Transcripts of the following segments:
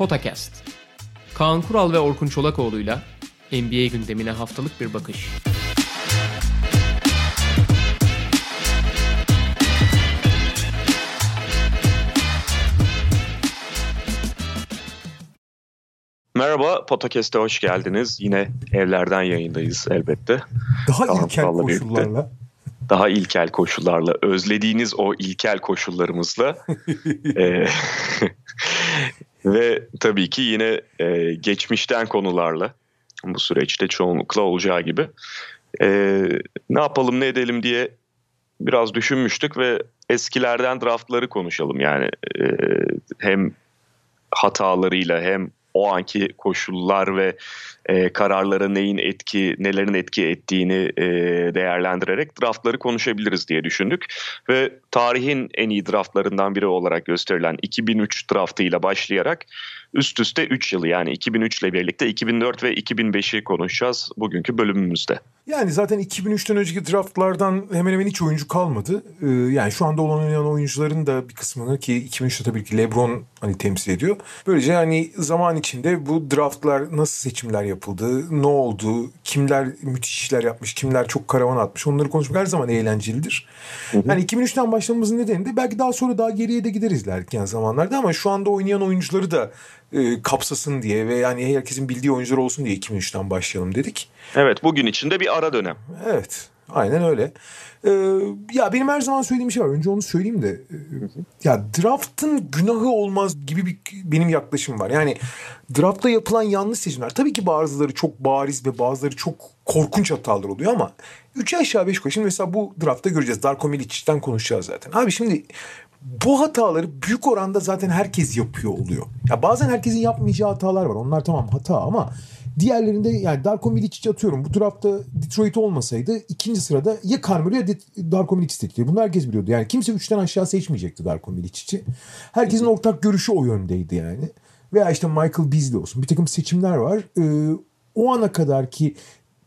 Potakast. Kaan Kural ve Orkun Çolakoğlu'yla NBA gündemine haftalık bir bakış. Merhaba, Potakest'e hoş geldiniz. Yine evlerden yayındayız elbette. Daha Kaan ilkel Kural'la koşullarla. Daha ilkel koşullarla, özlediğiniz o ilkel koşullarımızla. Ee, ve tabii ki yine e, geçmişten konularla bu süreçte çoğunlukla olacağı gibi. Ee, ne yapalım ne edelim diye biraz düşünmüştük ve eskilerden draftları konuşalım. Yani e, hem hatalarıyla hem o anki koşullar ve e, kararlara neyin etki, nelerin etki ettiğini e, değerlendirerek draftları konuşabiliriz diye düşündük. Ve tarihin en iyi draftlarından biri olarak gösterilen 2003 draftıyla başlayarak üst üste 3 yılı yani 2003 ile birlikte 2004 ve 2005'i konuşacağız bugünkü bölümümüzde. Yani zaten 2003'ten önceki draftlardan hemen hemen hiç oyuncu kalmadı. Ee, yani şu anda olan oynayan oyuncuların da bir kısmını ki 2003'te tabii ki LeBron hani temsil ediyor. Böylece hani zaman içinde bu draftlar nasıl seçimler yapıldı, ne oldu, kimler müthiş işler yapmış, kimler çok karavan atmış onları konuşmak her zaman eğlencelidir. Hı hı. Yani 2003'ten başlamamızın nedeni de belki daha sonra daha geriye de gideriz ilerleyen zamanlarda ama şu anda oynayan oyuncuları da e, kapsasın diye ve yani herkesin bildiği oyuncular olsun diye 2003'ten başlayalım dedik. Evet bugün içinde bir ara dönem. Evet aynen öyle. Ee, ya benim her zaman söylediğim şey var. Önce onu söyleyeyim de. Ya draftın günahı olmaz gibi bir benim yaklaşım var. Yani draftta yapılan yanlış seçimler. Tabii ki bazıları çok bariz ve bazıları çok korkunç hatalar oluyor ama 3 aşağı 5 yukarı. Şimdi mesela bu draftta göreceğiz. Darko Milic'ten konuşacağız zaten. Abi şimdi bu hataları büyük oranda zaten herkes yapıyor oluyor. Ya bazen herkesin yapmayacağı hatalar var. Onlar tamam hata ama diğerlerinde yani Darko Milic'i atıyorum. Bu tarafta Detroit olmasaydı ikinci sırada ya Carmelo ya Darko Milic seçildi. Bunu herkes biliyordu. Yani kimse üçten aşağı seçmeyecekti Darko Milic'i. Herkesin ortak görüşü o yöndeydi yani. Veya işte Michael Beasley olsun. Bir takım seçimler var. Ee, o ana kadar ki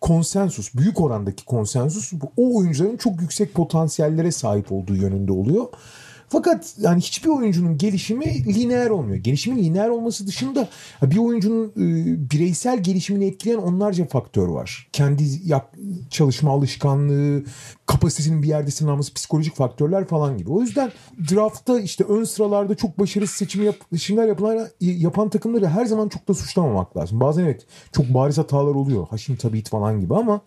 konsensus, büyük orandaki konsensus o oyuncuların çok yüksek potansiyellere sahip olduğu yönünde oluyor. Fakat yani hiçbir oyuncunun gelişimi lineer olmuyor. Gelişimin lineer olması dışında bir oyuncunun e, bireysel gelişimini etkileyen onlarca faktör var. Kendi çalışma alışkanlığı, kapasitesinin bir yerde sınanması, psikolojik faktörler falan gibi. O yüzden draftta işte ön sıralarda çok başarısız seçimi yap, seçimler yapılan, yapan takımları her zaman çok da suçlamamak lazım. Bazen evet çok bariz hatalar oluyor. Haşim Tabit falan gibi ama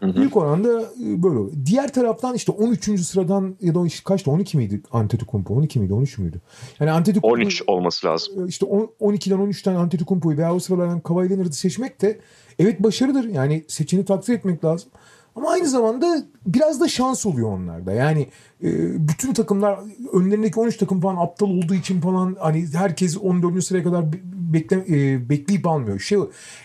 Hı hı. Büyük oranda e, böyle oluyor. Diğer taraftan işte 13. sıradan ya da işte kaçtı 12 miydi Antetokounmpo 12 miydi 13 müydü? Yani Antetokounmpo 13 olması lazım. E, işte 12'den 13'ten Antetokounmpo'yu veya o sıralardan Kawhi Leonard'ı seçmek de evet başarıdır. Yani seçeni takdir etmek lazım. Ama aynı zamanda biraz da şans oluyor onlarda. Yani e, bütün takımlar önlerindeki 13 takım falan aptal olduğu için falan hani herkes 14. sıraya kadar bekle, e, bekleyip almıyor. Şey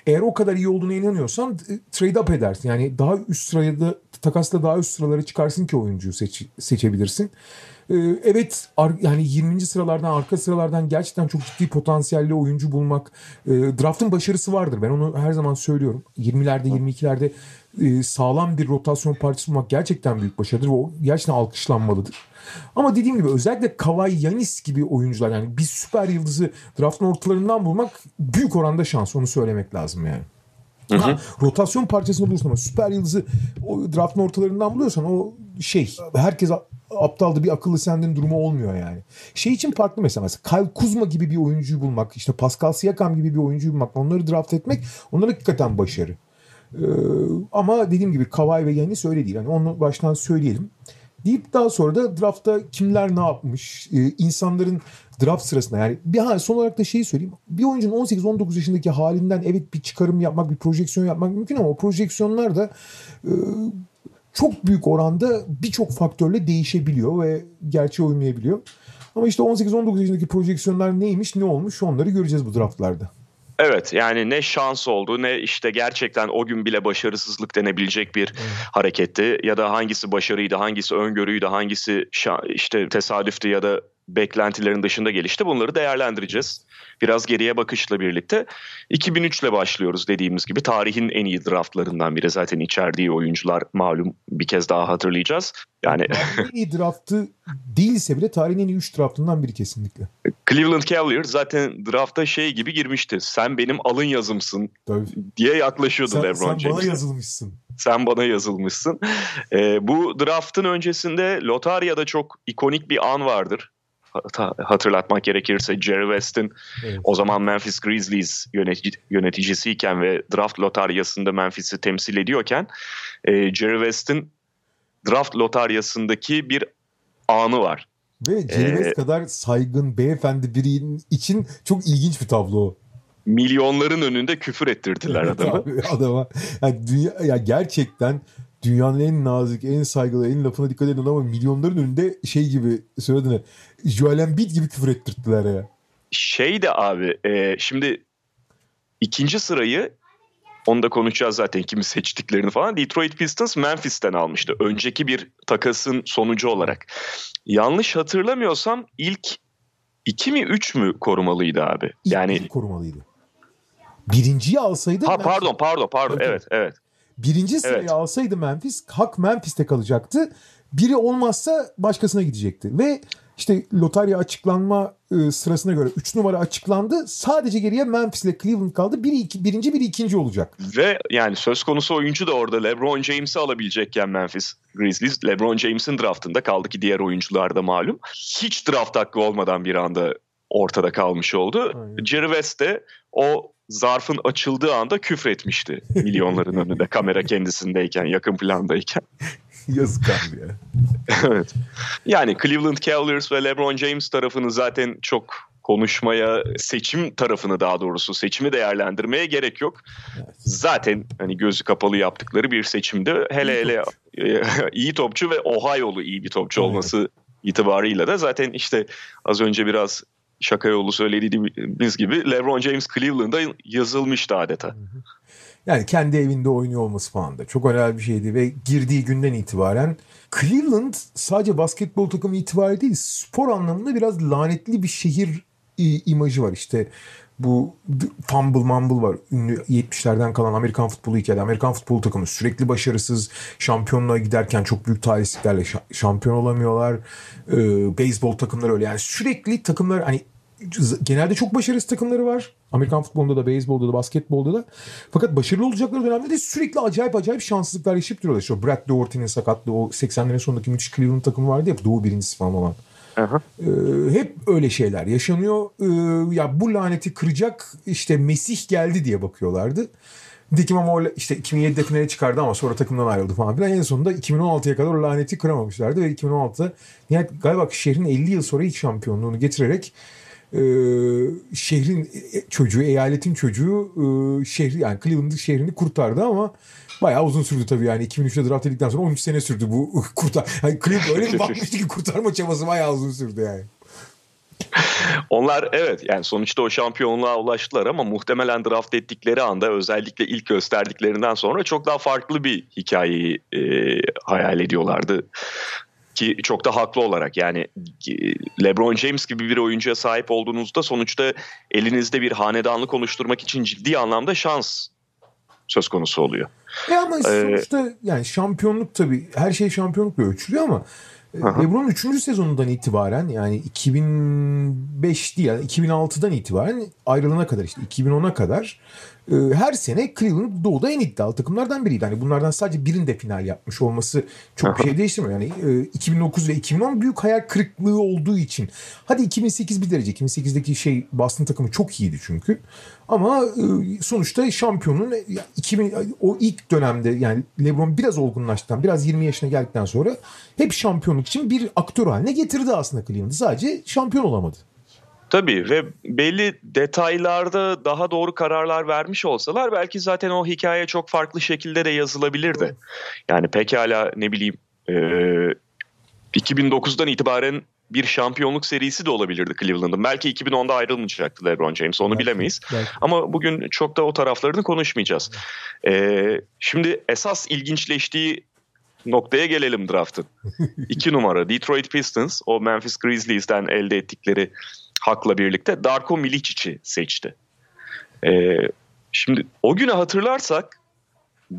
eğer o kadar iyi olduğuna inanıyorsan e, trade up edersin. Yani daha üst sıraya da takasla daha üst sıralara çıkarsın ki oyuncuyu seç, seçebilirsin. E, evet yani 20. sıralardan arka sıralardan gerçekten çok ciddi potansiyelli oyuncu bulmak e, draftın başarısı vardır. Ben onu her zaman söylüyorum. 20'lerde 22'lerde e, sağlam bir rotasyon parçası bulmak gerçekten büyük başarıdır ve o gerçekten alkışlanmalıdır. Ama dediğim gibi özellikle Kawhi Yanis gibi oyuncular yani bir süper yıldızı draftın ortalarından bulmak büyük oranda şans onu söylemek lazım yani. Hı hı. Ha, rotasyon parçasını bulursun ama süper yıldızı o draftın ortalarından buluyorsan o şey herkes aptaldı bir akıllı senden durumu olmuyor yani. Şey için farklı mesela, mesela Kyle Kuzma gibi bir oyuncuyu bulmak, işte Pascal Siakam gibi bir oyuncuyu bulmak, onları draft etmek onlar hakikaten başarı. Ee, ama dediğim gibi Kawhi ve Yanis öyle değil. Yani onu baştan söyleyelim. Deyip daha sonra da draftta kimler ne yapmış, ee, insanların draft sırasında yani bir ha, son olarak da şeyi söyleyeyim. Bir oyuncunun 18-19 yaşındaki halinden evet bir çıkarım yapmak, bir projeksiyon yapmak mümkün ama o projeksiyonlar da e, çok büyük oranda birçok faktörle değişebiliyor ve gerçeğe uymayabiliyor. Ama işte 18-19 yaşındaki projeksiyonlar neymiş, ne olmuş onları göreceğiz bu draftlarda. Evet yani ne şans oldu ne işte gerçekten o gün bile başarısızlık denebilecek bir hareketti ya da hangisi başarıydı hangisi öngörüydü hangisi işte tesadüftü ya da beklentilerin dışında gelişti. Bunları değerlendireceğiz. Biraz geriye bakışla birlikte. 2003 ile başlıyoruz dediğimiz gibi. Tarihin en iyi draftlarından biri. Zaten içerdiği oyuncular malum bir kez daha hatırlayacağız. Yani en iyi draftı değilse bile tarihin en iyi 3 draftından biri kesinlikle. Cleveland Cavaliers zaten drafta şey gibi girmişti. Sen benim alın yazımsın Tabii. diye yaklaşıyordu sen, LeBron sen James. bana yazılmışsın. Sen bana yazılmışsın. Ee, bu draftın öncesinde Lotarya'da çok ikonik bir an vardır. Hat- Hatırlatmak gerekirse Jerry West'in Evet. o zaman Memphis Grizzlies yönetici, yöneticisiyken ve draft lotaryasında Memphis'i temsil ediyorken e, Jerry West'in draft lotaryasındaki bir anı var. Ve Jerry Ee, West kadar saygın beyefendi birinin için çok ilginç bir tablo. Milyonların önünde küfür ettirdiler adamı. Abi, adama. Yani dünya, ya gerçekten dünyanın en nazik, en saygılı, en lafına dikkat eden adama milyonların önünde şey gibi söylediğine Joel Embiid gibi küfür ettirttiler ya. Şey de abi e, şimdi ikinci sırayı onu da konuşacağız zaten kimi seçtiklerini falan. Detroit Pistons Memphis'ten almıştı. Önceki bir takasın sonucu olarak. Yanlış hatırlamıyorsam ilk iki mi üç mü korumalıydı abi? İlk Yani biri korumalıydı. Birinciyi alsaydı ha Memphis- pardon pardon pardon Evet, evet evet. birinci sırayı Evet. alsaydı Memphis hak Memphis'te kalacaktı. Biri olmazsa başkasına gidecekti. Ve işte lotarya açıklanma e, sırasına göre 3 numara açıklandı. Sadece geriye Memphis ile Cleveland kaldı. Biri iki, birinci biri ikinci olacak. Ve yani söz konusu oyuncu da orada LeBron James'i alabilecekken Memphis Grizzlies LeBron James'in draftında kaldı ki diğer oyuncular da malum. Hiç draft hakkı olmadan bir anda ortada kalmış oldu. Aynen. Jerry West de o zarfın açıldığı anda küfretmişti milyonların önünde kamera kendisindeyken yakın plandayken. Yazık abi ya. evet. Yani Cleveland Cavaliers ve LeBron James tarafını zaten çok konuşmaya, seçim tarafını daha doğrusu seçimi değerlendirmeye gerek yok. Evet. Zaten hani gözü kapalı yaptıkları bir seçimdi. Hele İyi hele e, iyi topçu ve Ohio'lu iyi bir topçu Aynen. olması itibarıyla da zaten işte az önce biraz şaka yolu söylediğimiz gibi LeBron James Cleveland'a yazılmıştı adeta. Yani kendi evinde oynuyor olması falan da çok önemli bir şeydi ve girdiği günden itibaren Cleveland sadece basketbol takımı itibariyle değil spor anlamında biraz lanetli bir şehir imajı var işte. Bu Fumble Mumble var. Ünlü 70'lerden kalan Amerikan futbolu hikayesi. Amerikan futbol takımı sürekli başarısız. Şampiyonluğa giderken çok büyük talihsizliklerle şa- şampiyon olamıyorlar. Ee, beyzbol takımları öyle. Yani sürekli takımlar hani genelde çok başarısız takımları var. Amerikan futbolunda da, beyzbolda da, basketbolda da. Fakat başarılı olacakları dönemde de sürekli acayip acayip şanssızlıklar yaşayıp duruyorlar. İşte Brad Doherty'nin sakatlığı, o 80'lerin sonundaki müthiş Cleveland takımı vardı ya, Doğu birincisi falan olan. Aha. Ee, hep öyle şeyler yaşanıyor. Ee, ya bu laneti kıracak işte Mesih geldi diye bakıyorlardı. Nitekim ama işte 2007'de finale çıkardı ama sonra takımdan ayrıldı falan filan. En sonunda 2016'ya kadar o laneti kıramamışlardı ve 2016'da nihayet galiba şehrin 50 yıl sonra ilk şampiyonluğunu getirerek e, şehrin çocuğu, eyaletin çocuğu e, şehri yani Cleveland'ın şehrini kurtardı ama bayağı uzun sürdü tabii yani 2003'te draft edildikten sonra 13 sene sürdü bu kurtar. Yani Cleveland öyle bir bakmıştı ki kurtarma çabası bayağı uzun sürdü yani. Onlar evet yani sonuçta o şampiyonluğa ulaştılar ama muhtemelen draft ettikleri anda özellikle ilk gösterdiklerinden sonra çok daha farklı bir hikayeyi e, hayal ediyorlardı. Ki çok da haklı olarak yani e, LeBron James gibi bir oyuncuya sahip olduğunuzda sonuçta elinizde bir hanedanlık oluşturmak için ciddi anlamda şans söz konusu oluyor. E ama Ee, sonuçta yani şampiyonluk tabii her şey şampiyonlukla ölçülüyor ama Aha. LeBron'un 3. sezonundan itibaren yani 2005 değil yani 2006'dan itibaren ayrılana kadar işte 2010'a kadar e, her sene Cleveland doğuda en iddialı takımlardan biriydi. Hani bunlardan sadece birinde final yapmış olması çok bir şey değiştirmiyor. Yani e, 2009 ve 2010 büyük hayal kırıklığı olduğu için. Hadi 2008 bir derece. 2008'deki şey Boston takımı çok iyiydi çünkü. Ama e, sonuçta şampiyonun e, 2000 o ilk dönemde yani LeBron biraz olgunlaştıktan, biraz 20 yaşına geldikten sonra hep şampiyonluk için bir aktör haline getirdi aslında Cleveland'ı. Sadece şampiyon olamadı. Tabii ve belli detaylarda daha doğru kararlar vermiş olsalar belki zaten o hikaye çok farklı şekilde de yazılabilirdi. Yani pekala ne bileyim e, 2009'dan itibaren bir şampiyonluk serisi de olabilirdi Cleveland'ın. Belki 2010'da ayrılmayacaktı LeBron James onu Belki, bilemeyiz. belki. Ama bugün çok da o taraflarını konuşmayacağız. E, şimdi esas ilginçleştiği noktaya gelelim draftın. İki numara Detroit Pistons o Memphis Grizzlies'ten elde ettikleri hakla birlikte Darko Milicic'i seçti. Ee, şimdi o günü hatırlarsak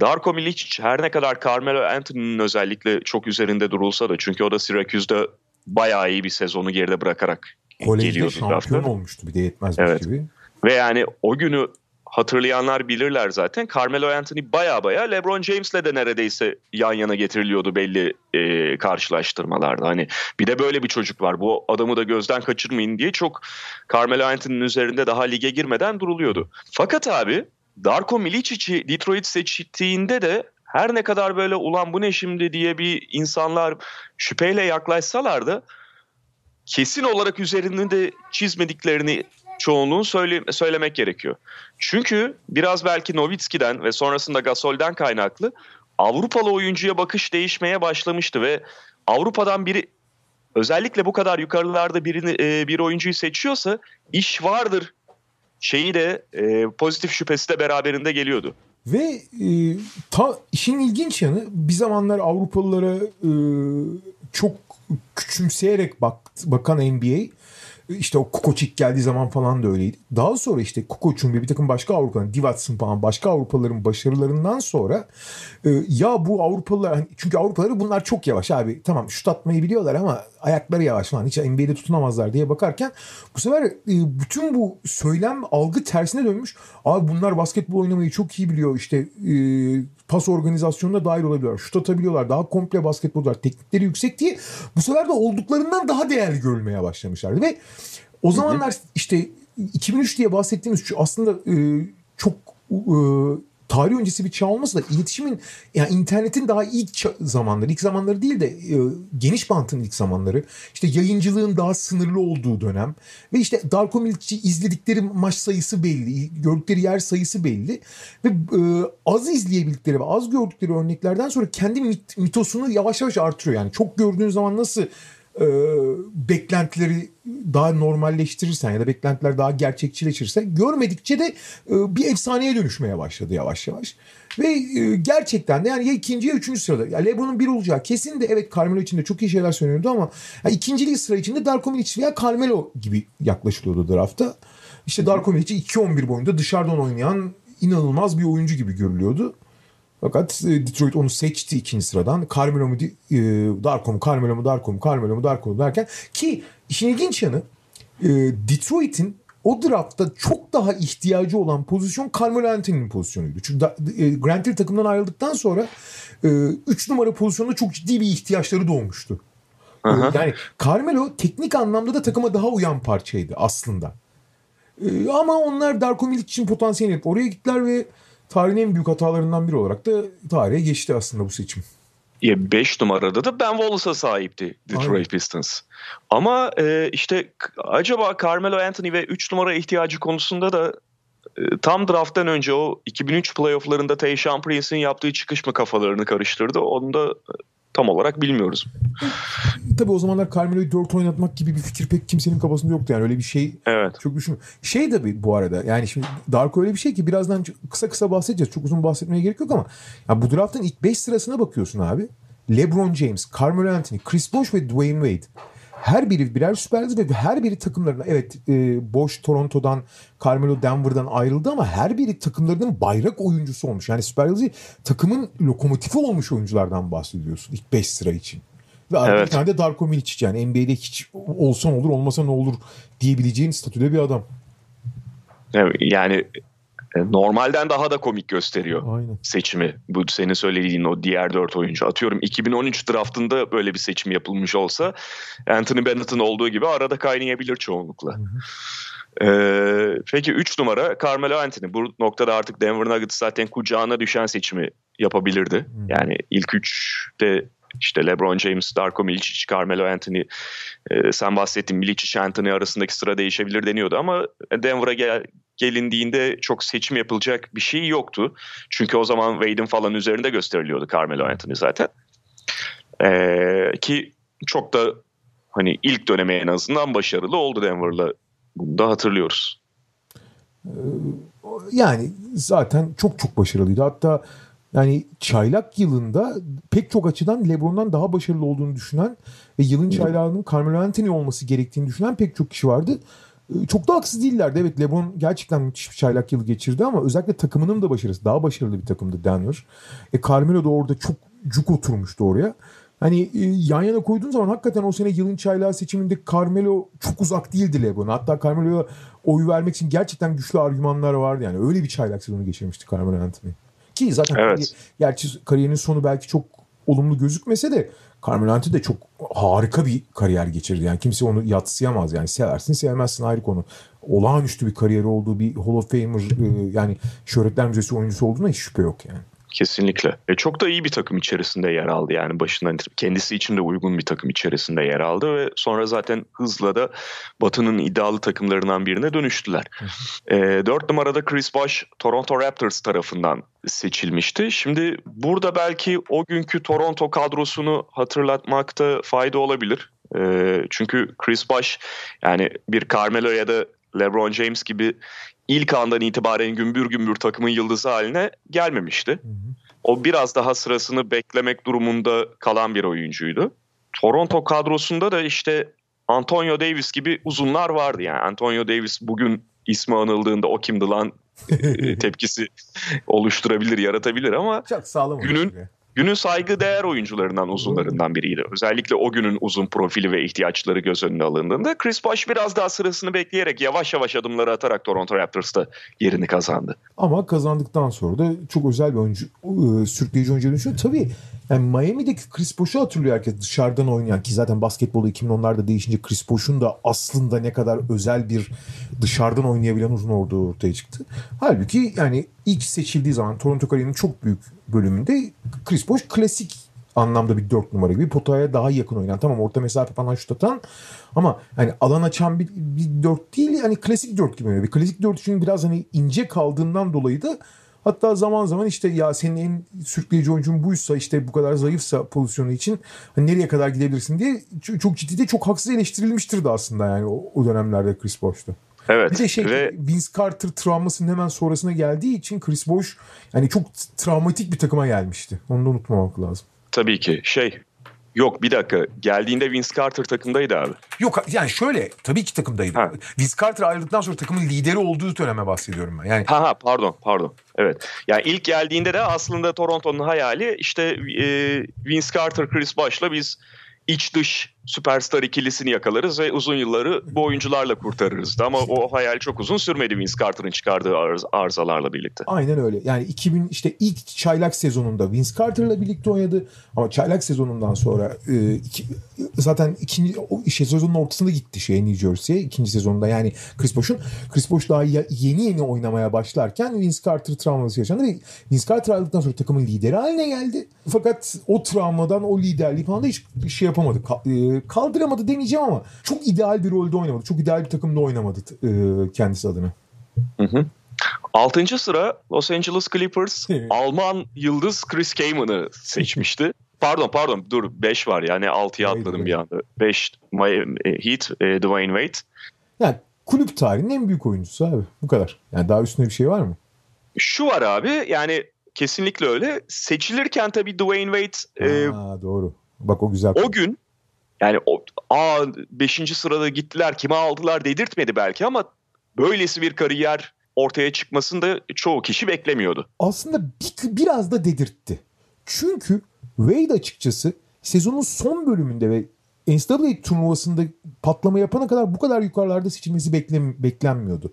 Darko Milicic her ne kadar Carmelo Anthony'nin özellikle çok üzerinde durulsa da çünkü o da Syracuse'da bayağı iyi bir sezonu geride bırakarak Kolejde geliyordu şampiyon drafta. olmuştu bir de yetmezmiş Evet. gibi. Ve yani o günü hatırlayanlar bilirler zaten. Carmelo Anthony baya baya LeBron James'le de neredeyse yan yana getiriliyordu belli e, karşılaştırmalarda. Hani bir de böyle bir çocuk var. Bu adamı da gözden kaçırmayın diye çok Carmelo Anthony'nin üzerinde daha lige girmeden duruluyordu. Fakat abi Darko Milicic'i Detroit seçtiğinde de her ne kadar böyle ulan bu ne şimdi diye bir insanlar şüpheyle yaklaşsalar da kesin olarak üzerinde de çizmediklerini çoğunluğun söyle, söylemek gerekiyor. Çünkü biraz belki Nowitzki'den ve sonrasında Gasol'den kaynaklı Avrupalı oyuncuya bakış değişmeye başlamıştı ve Avrupa'dan biri özellikle bu kadar yukarılarda birini e, bir oyuncuyu seçiyorsa iş vardır şeyi de e, pozitif şüphesi de beraberinde geliyordu. Ve e, ta işin ilginç yanı bir zamanlar Avrupalılara e, çok küçümseyerek bak, bakan NBA işte o Kukoçik geldiği zaman falan da öyleydi. Daha sonra işte Kukoç'un ve bir takım başka Avrupa'nın, Divats'ın falan başka Avrupalıların başarılarından sonra e, ya bu Avrupalılar hani çünkü Avrupalıları bunlar çok yavaş abi. Tamam şut atmayı biliyorlar ama ayakları yavaş falan hiç NBA'de tutunamazlar diye bakarken bu sefer e, bütün bu söylem algı tersine dönmüş. Abi bunlar basketbol oynamayı çok iyi biliyor işte e, pas organizasyonuna dahil olabiliyorlar. Şut atabiliyorlar. Daha komple basketbolcular. Teknikleri yüksek diye bu sefer de olduklarından daha değerli görülmeye başlamışlardı. Ve o zamanlar işte 2003 diye bahsettiğimiz şu aslında e, çok e, tarih öncesi bir çağ olmasa da iletişimin yani internetin daha ilk zamanları, ilk zamanları değil de e, geniş bantın ilk zamanları. işte yayıncılığın daha sınırlı olduğu dönem ve işte Darko Milic'i izledikleri maç sayısı belli, gördükleri yer sayısı belli ve e, az izleyebildikleri ve az gördükleri örneklerden sonra kendi mit- mitosunu yavaş yavaş artırıyor. Yani çok gördüğün zaman nasıl e, beklentileri daha normalleştirirsen ya da beklentiler daha gerçekçileşirse görmedikçe de e, bir efsaneye dönüşmeye başladı yavaş yavaş. Ve e, gerçekten de yani ya ikinci ya üçüncü sırada. Ya LeBron'un bir olacağı kesin de evet Carmelo için de çok iyi şeyler söyleniyordu ama ya ikinciliği sıra içinde Darko Milic veya Carmelo gibi yaklaşılıyordu drafta. İşte Darko Milic'i 2-11 boyunda dışarıdan oynayan inanılmaz bir oyuncu gibi görülüyordu. Fakat e, Detroit onu seçti ikinci sıradan. Carmelo mu, e, Darko mu, Carmelo mu, Darko mu, Carmelo mu, Darko mu derken ki işin ilginç yanı e, Detroit'in o draftta çok daha ihtiyacı olan pozisyon Carmelo Anthony'nin pozisyonuydu. Çünkü da, e, Grant Hill takımdan ayrıldıktan sonra 3 numara pozisyonunda çok ciddi bir ihtiyaçları doğmuştu. E, Aha. Yani Carmelo teknik anlamda da takıma daha uyan parçaydı aslında. E, ama onlar Darko Milic için potansiyel edip oraya gittiler ve tarihin en büyük hatalarından biri olarak da tarihe geçti aslında bu seçim. 5 numarada da Ben Wallace'a sahipti Detroit Aynen. Pistons. Ama e, işte acaba Carmelo Anthony ve 3 numara ihtiyacı konusunda da e, tam drafttan önce o 2003 playofflarında Tayshaun Prince'in yaptığı çıkış mı kafalarını karıştırdı onu da e, tam olarak bilmiyoruz. Tabii o zamanlar Carmelo'yu 4 oynatmak gibi bir fikir pek kimsenin kafasında yoktu. Yani öyle bir şey Evet. çok düşün. Şey de bir- bu arada yani şimdi Darko öyle bir şey ki birazdan kısa kısa bahsedeceğiz. Çok uzun bahsetmeye gerek yok ama ya bu draftın ilk 5 sırasına bakıyorsun abi. LeBron James, Carmelo Anthony, Chris Bosh ve Dwayne Wade. Her biri birer süper yıldız ve her biri takımlarına evet e, Bosh Toronto'dan, Carmelo Denver'dan ayrıldı ama her biri takımlarının bayrak oyuncusu olmuş. Yani süper yıldız takımın lokomotifi olmuş oyunculardan bahsediyorsun ilk 5 sıra için. Ve Evet. bir tane de Darko Milic yani NBA'de hiç olsa ne olur olmasa ne olur diyebileceğin statüde bir adam. Yani normalden daha da komik gösteriyor Aynen. seçimi. Bu senin söylediğin o diğer dört oyuncu. Atıyorum 2013 draftında böyle bir seçim yapılmış olsa Anthony Bennett'ın olduğu gibi arada kaynayabilir çoğunlukla. Ee, peki 3 numara Carmelo Anthony. Bu noktada artık Denver Nuggets zaten kucağına düşen seçimi yapabilirdi. Yani ilk 3'te işte LeBron James, Darko Milicic, Carmelo Anthony, e, sen bahsettin Milicic, Anthony arasındaki sıra değişebilir deniyordu ama Denver'a gel, gelindiğinde çok seçim yapılacak bir şey yoktu. Çünkü o zaman Wade'in falan üzerinde gösteriliyordu Carmelo Anthony zaten. Ee, ki çok da hani ilk döneme en azından başarılı oldu Denver'la. Bunu da hatırlıyoruz. Yani zaten çok çok başarılıydı. Hatta Yani çaylak yılında pek çok açıdan LeBron'dan daha başarılı olduğunu düşünen ve yılın çaylağının Carmelo Anthony olması gerektiğini düşünen pek çok kişi vardı. Ee, çok da haksız değillerdi. Evet LeBron gerçekten müthiş bir çaylak yılı geçirdi ama özellikle takımının da başarısı. Daha başarılı bir takımdı Denver. E Carmelo da orada çok cuk oturmuştu oraya. Hani e, yan yana koyduğun zaman hakikaten o sene yılın çaylağı seçiminde Carmelo çok uzak değildi LeBron. Hatta Carmelo'ya oy vermek için gerçekten güçlü argümanlar vardı yani. Öyle bir çaylak sezonu geçirmişti Carmelo Anthony. Ki zaten Evet. gerçi kariyerinin sonu belki çok olumlu gözükmese de Carmelo Anthony de çok harika bir kariyer geçirdi. Yani kimse onu yatsıyamaz. Yani seversin sevmezsin ayrı konu. Olağanüstü bir kariyeri olduğu bir Hall of Famer e, yani şöhretler müzesi oyuncusu olduğuna hiç şüphe yok yani. Kesinlikle. E, çok da iyi bir takım içerisinde yer aldı yani başından itibaren. kendisi için de uygun bir takım içerisinde yer aldı ve sonra zaten hızla da Batı'nın iddialı takımlarından birine dönüştüler. E, 4 numarada Chris Bosh Toronto Raptors tarafından seçilmişti. Şimdi burada belki o günkü Toronto kadrosunu hatırlatmakta fayda olabilir. E, çünkü Chris Bosh yani bir Carmelo ya da LeBron James gibi ilk andan itibaren gümbür gümbür takımın yıldızı haline gelmemişti. O biraz daha sırasını beklemek durumunda kalan bir oyuncuydu. Toronto kadrosunda da işte Antonio Davis gibi uzunlar vardı yani. Antonio Davis bugün ismi anıldığında o kimdi lan e, tepkisi oluşturabilir, yaratabilir ama Çok sağlam Günün-. Günün saygı değer oyuncularından uzunlarından biriydi. Özellikle o günün uzun profili ve ihtiyaçları göz önüne alındığında Chris Bosh biraz daha sırasını bekleyerek yavaş yavaş adımları atarak Toronto Raptors'ta yerini kazandı. Ama kazandıktan sonra da çok özel bir oyuncu, e, oyuncuya dönüşüyor. Tabii yani Miami'deki Chris Bosh'u hatırlıyor herkes dışarıdan oynayan ki zaten basketbolu 2010'larda değişince Chris Bosh'un da aslında ne kadar özel bir dışarıdan oynayabilen uzun olduğu ortaya çıktı. Halbuki yani ilk seçildiği zaman Toronto kariyerinin çok büyük bölümünde Chris Bosh klasik anlamda bir dört numara gibi potaya daha yakın oynayan tamam orta mesafe falan şut atan ama hani alan açan bir, bir dört değil yani klasik dört gibi. Bir klasik dört için biraz hani ince kaldığından dolayı da hatta zaman zaman işte ya senin en sürükleyici oyuncun buysa işte bu kadar zayıfsa pozisyonu için hani nereye kadar gidebilirsin diye çok ciddi de çok haksız eleştirilmiştir de aslında yani o, o dönemlerde Chris Bosh'ta. Evet Bir de şey ve Vince Carter travmasının hemen sonrasına geldiği için Chris Bosh yani çok travmatik bir takıma gelmişti. Onu da unutmamak lazım. tabii ki şey yok bir dakika geldiğinde Vince Carter takımdaydı abi. Yok yani şöyle tabii ki takımdaydı. Ha. Vince Carter ayrıldıktan sonra takımın lideri olduğu döneme bahsediyorum ben. Yani Ha ha pardon pardon. Evet. Yani ilk geldiğinde de aslında Toronto'nun hayali işte e, Vince Carter, Chris Bosh'la biz iç dış süperstar ikilisini yakalarız ve uzun yılları bu oyuncularla kurtarırız. Ama o hayal çok uzun sürmedi Vince Carter'ın çıkardığı arz- arızalarla birlikte. aynen öyle. Yani 2000 işte ilk çaylak sezonunda Vince Carter'la birlikte oynadı. Ama çaylak sezonundan sonra e, iki- zaten ikinci o işte sezonun ortasında gitti şey New Jersey'ye ikinci sezonunda yani Chris Bosh'un Chris Bosh daha ya- yeni yeni oynamaya başlarken Vince Carter travması yaşandı ve Vince Carter ayrıldıktan sonra takımın lideri haline geldi. Fakat o travmadan o liderliği falan da hiç şey yapamadı. Ka- e, kaldıramadı demeyeceğim ama çok ideal bir rolde oynamadı. Çok ideal bir takımda oynamadı e, kendisi adına. Hı hı. Altıncı sıra Los Angeles Clippers Alman yıldız Chris Kaman'ı seçmişti. Pardon pardon dur 5 var yani 6'ya Haydi atladım bir anda. 5 Heat, e, Dwayne Wade. Yani kulüp tarihinin en büyük oyuncusu abi. Bu kadar. Yani daha üstüne bir şey var mı? Şu var abi yani kesinlikle öyle. Seçilirken tabii Dwayne Wade e, Aa, doğru. Bak o güzel. o gün yani o aa 5. sırada gittiler kime aldılar dedirtmedi belki ama böylesi bir kariyer ortaya çıkmasını da çoğu kişi beklemiyordu. Aslında bir, biraz da dedirtti. Çünkü Wade açıkçası sezonun son bölümünde ve NCAA turnuvasında patlama yapana kadar bu kadar yukarılarda seçilmesi beklem, beklenmiyordu.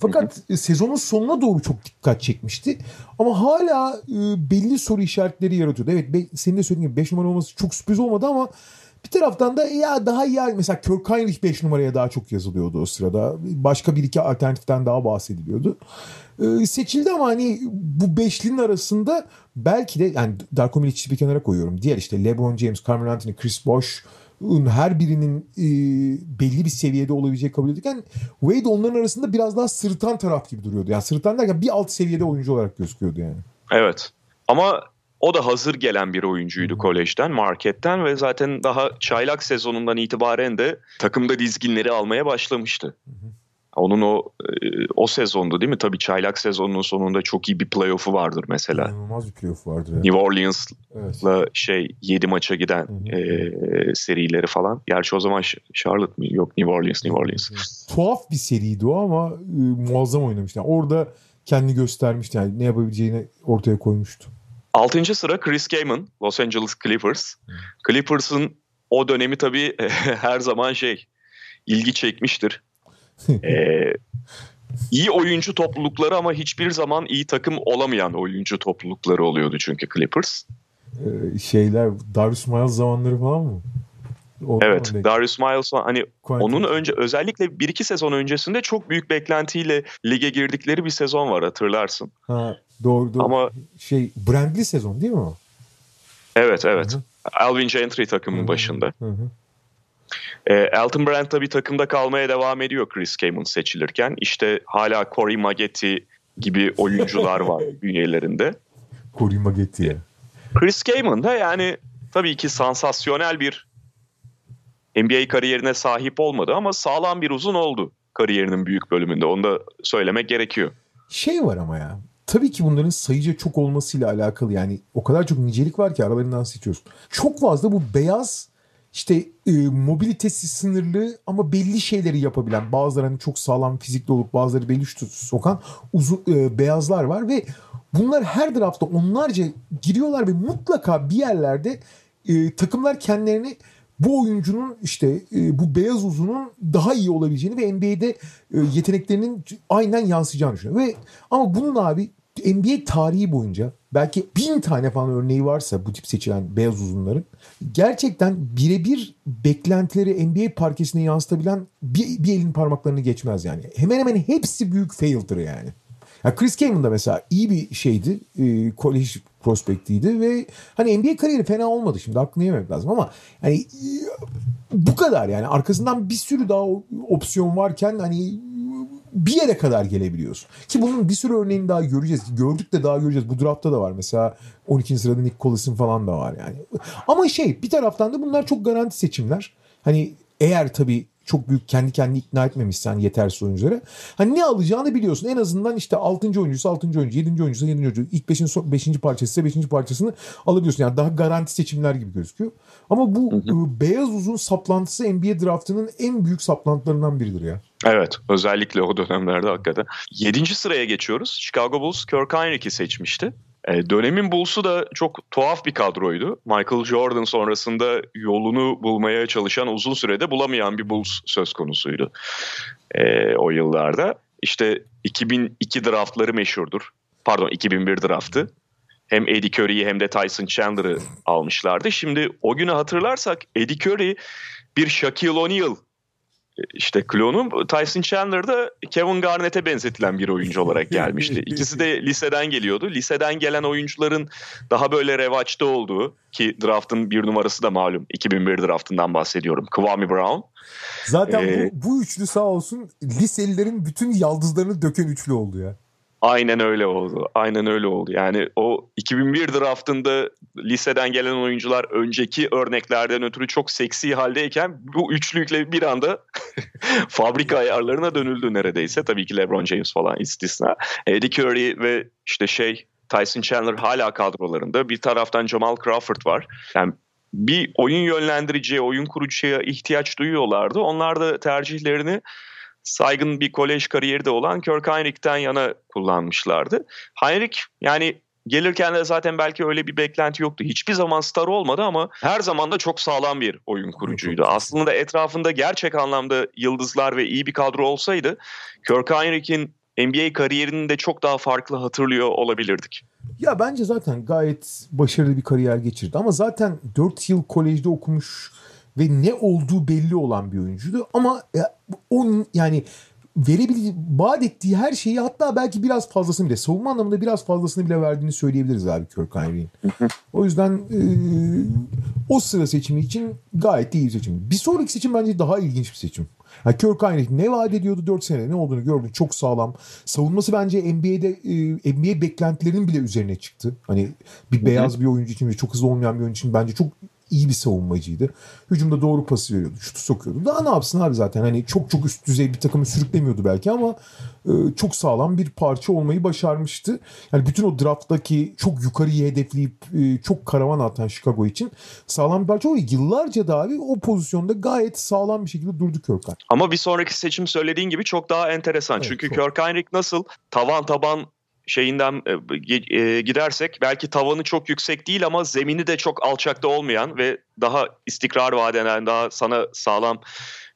Fakat sezonun sonuna doğru çok dikkat çekmişti. Ama hala e, belli soru işaretleri yaratıyordu. Evet be, senin de söylediğin gibi 5 numara olması çok sürpriz olmadı ama bir taraftan da ya daha iyi mesela Kirk Heinrich 5 numaraya daha çok yazılıyordu o sırada. Başka bir iki alternatiften daha bahsediliyordu. Ee, seçildi ama hani bu beşlinin arasında belki de yani Darko Milic'i bir kenara koyuyorum. Diğer işte LeBron James, Carmelo Anthony, Chris Bosh her birinin e, belli bir seviyede olabileceği kabul edilirken Wade onların arasında biraz daha sırıtan taraf gibi duruyordu. Yani sırıtan derken bir alt seviyede oyuncu olarak gözüküyordu yani. Evet. Ama o da hazır gelen bir oyuncuydu kolejden, marketten ve zaten daha çaylak sezonundan itibaren de takımda dizginleri almaya başlamıştı. Onun o e, o sezondu değil mi? Tabii çaylak sezonunun sonunda çok iyi bir playoff'u vardır mesela. İnanılmaz bir playoff vardır. Ya. New Orleans'la Evet. şey 7 maça giden Hı hı. e, serileri falan. Gerçi o zaman Charlotte mı? Yok New Orleans, New Orleans. Tuhaf bir seriydi o ama e, muazzam oynamıştı. Yani orada kendini göstermişti. Yani ne yapabileceğini ortaya koymuştu. Altıncı sıra Chris Kaman, Los Angeles Clippers. Clippers'ın o dönemi tabii her zaman şey ilgi çekmiştir. Ee, iyi oyuncu toplulukları ama hiçbir zaman iyi takım olamayan oyuncu toplulukları oluyordu çünkü Clippers. E, şeyler Darius Miles zamanları falan mı? Ondan Evet, denk- Darius Miles hani Quentin- onun önce özellikle 1-2 sezon öncesinde çok büyük beklentiyle lige girdikleri bir sezon var hatırlarsın. Ha, doğru doğru. Ama Şey Brandly sezon değil mi o? evet evet. Hı hı. Alvin Gentry takımın Hı hı. başında. Hı hı. E, Elton Brand tabii takımda kalmaya devam ediyor Chris Kaman seçilirken. İşte hala Corey Maggette gibi oyuncular var bünyelerinde. Corey Maggette. Chris Kaman da yani tabii ki sansasyonel bir NBA kariyerine sahip olmadı ama sağlam bir uzun oldu kariyerinin büyük bölümünde. Onu da söylemek gerekiyor. Şey var ama ya. Tabii ki bunların sayıca çok olmasıyla alakalı yani o kadar çok nicelik var ki aralarından seçiyorsun. Çok fazla bu beyaz işte e, mobilitesi sınırlı ama belli şeyleri yapabilen bazıları hani çok sağlam fizikli olup bazıları belli şut sokan uzun e, beyazlar var ve bunlar her draftta onlarca giriyorlar ve mutlaka bir yerlerde e, takımlar kendilerini bu oyuncunun işte e, bu beyaz uzunun daha iyi olabileceğini ve NBA'de e, yeteneklerinin aynen yansıyacağını düşünüyor. Ve ama bunun abi NBA tarihi boyunca belki bin tane falan örneği varsa bu tip seçilen beyaz uzunların gerçekten birebir beklentileri NBA parkesine yansıtabilen bir, bir elin parmaklarını geçmez yani. Hemen hemen hepsi büyük fail'dır yani. Ya Chris Kaman da mesela iyi bir şeydi. E, kolej prospektiydi ve hani NBA kariyeri fena olmadı şimdi aklını yememek lazım ama hani bu kadar yani arkasından bir sürü daha opsiyon varken hani bir yere kadar gelebiliyorsun. Ki bunun bir sürü örneğini daha göreceğiz. Gördük de daha göreceğiz. Bu draftta da var. Mesela 12. sırada Nick Collis'in falan da var yani. Ama şey bir taraftan da bunlar çok garanti seçimler. Hani eğer tabii çok büyük kendi kendini ikna etmemişsen yetersiz oyuncuları. Hani ne alacağını biliyorsun. En azından işte 6. oyuncusu 6. oyuncu, 7. oyuncusu 7. oyuncu. İlk 5'in 5. parçası ise 5. parçasını alabiliyorsun. Yani daha garanti seçimler gibi gözüküyor. Ama bu e, beyaz uzun saplantısı NBA draftının en büyük saplantılarından biridir ya. Evet özellikle o dönemlerde hakikaten. Yedinci sıraya geçiyoruz. Chicago Bulls Kirk Heinrich'i seçmişti. E, dönemin Bulls'u da çok tuhaf bir kadroydu. Michael Jordan sonrasında yolunu bulmaya çalışan uzun sürede bulamayan bir Bulls söz konusuydu e, o yıllarda. İşte 2002 draftları meşhurdur. Pardon 2001 draftı. Hem Eddie Curry'i hem de Tyson Chandler'ı almışlardı. Şimdi o günü hatırlarsak Eddie Curry bir Shaquille O'Neal işte klonu Tyson Chandler da Kevin Garnett'e benzetilen bir oyuncu olarak gelmişti. İkisi de liseden geliyordu. Liseden gelen oyuncuların daha böyle revaçta olduğu ki draftın bir numarası da malum 2001 draftından bahsediyorum. Kwame Brown. Zaten Ee, bu, bu üçlü sağ olsun liselilerin bütün yaldızlarını döken üçlü oldu ya. Aynen öyle oldu. Aynen öyle oldu. Yani o 2001 draftında liseden gelen oyuncular önceki örneklerden ötürü çok seksi haldeyken bu üçlükle bir anda fabrika ayarlarına dönüldü neredeyse. Tabii ki LeBron James falan istisna. Eddie Curry ve işte şey Tyson Chandler hala kadrolarında. Bir taraftan Jamal Crawford var. Yani bir oyun yönlendiriciye, oyun kurucuya ihtiyaç duyuyorlardı. Onlar da tercihlerini saygın bir kolej kariyeri de olan Kirk Heinrich'ten yana kullanmışlardı. Heinrich yani gelirken de zaten belki öyle bir beklenti yoktu. Hiçbir zaman star olmadı ama her zaman da çok sağlam bir oyun kurucuydu. Aslında etrafında gerçek anlamda yıldızlar ve iyi bir kadro olsaydı Kirk Heinrich'in NBA kariyerini de çok daha farklı hatırlıyor olabilirdik. Ya bence zaten gayet başarılı bir kariyer geçirdi. Ama zaten 4 yıl kolejde okumuş ve ne olduğu belli olan bir oyuncuydu. Ama ya, onun yani verebildiği, vaat ettiği her şeyi hatta belki biraz fazlasını bile savunma anlamında biraz fazlasını bile verdiğini söyleyebiliriz abi Kirk Heinrich'in. o yüzden e, o sıra seçimi için gayet iyi bir seçim. Bir sonraki seçim bence daha ilginç bir seçim. Yani Kirk Heinrich ne vaat ediyordu 4 sene ne olduğunu gördün çok sağlam. Savunması bence NBA'de e, NBA beklentilerinin bile üzerine çıktı. Hani bir beyaz bir oyuncu için ve çok hızlı olmayan bir oyuncu için bence çok iyi bir savunmacıydı. Hücumda doğru pası veriyordu. Şutu sokuyordu. Daha ne yapsın abi zaten. Hani çok çok üst düzey bir takımı sürüklemiyordu belki ama e, çok sağlam bir parça olmayı başarmıştı. Yani bütün o drafttaki çok yukarıyı hedefleyip e, çok karavan atan Chicago için sağlam bir parça oldu. Yıllarca da abi o pozisyonda gayet sağlam bir şekilde durdu Kirk Ama bir sonraki seçim söylediğin gibi çok daha enteresan. Evet, Çünkü çok. Kirk Heinrich nasıl tavan taban şeyinden e, e, gidersek belki tavanı çok yüksek değil ama zemini de çok alçakta olmayan ve daha istikrar vaat eden daha sana sağlam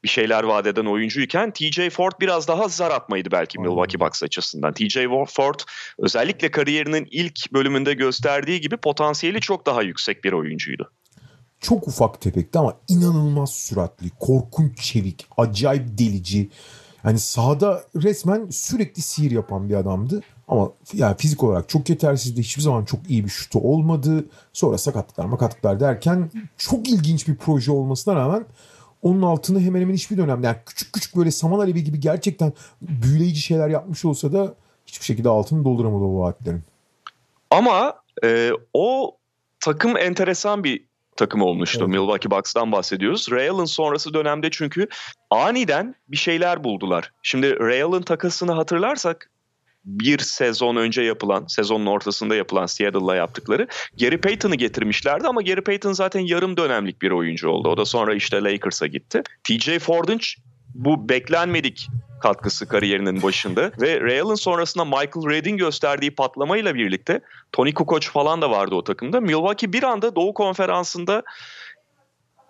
bir şeyler vaat eden oyuncuyken TJ Ford biraz daha zar atmaydı belki. Milwaukee Bucks açısından. TJ Ford özellikle kariyerinin ilk bölümünde gösterdiği gibi potansiyeli çok daha yüksek bir oyuncuydu. çok ufak tefekti ama inanılmaz süratli, korkunç çevik, acayip delici. Yani sahada resmen sürekli sihir yapan bir adamdı. Ama yani fizik olarak çok yetersizdi. Hiçbir zaman çok iyi bir şutu olmadı. Sonra sakatlıklar makatlıklar derken çok ilginç bir proje olmasına rağmen onun altını hemen hemen hiçbir dönemde yani küçük küçük böyle saman alevi gibi gerçekten büyüleyici şeyler yapmış olsa da hiçbir şekilde altını dolduramadı o vaatlerin. Ama e, o takım enteresan bir takım olmuştu. Evet. Milwaukee Bucks'tan bahsediyoruz. Ray Allen sonrası dönemde çünkü aniden bir şeyler buldular. Şimdi Ray Allen takasını hatırlarsak bir sezon önce yapılan, sezonun ortasında yapılan Seattle'la yaptıkları Gary Payton'ı getirmişlerdi ama Gary Payton zaten yarım dönemlik bir oyuncu oldu. O da sonra işte Lakers'a gitti. TJ Ford'un bu beklenmedik katkısı kariyerinin başında ve Ray Allen sonrasında Michael Redd'in gösterdiği patlamayla birlikte Tony Kukoc falan da vardı o takımda. Milwaukee bir anda Doğu Konferansı'nda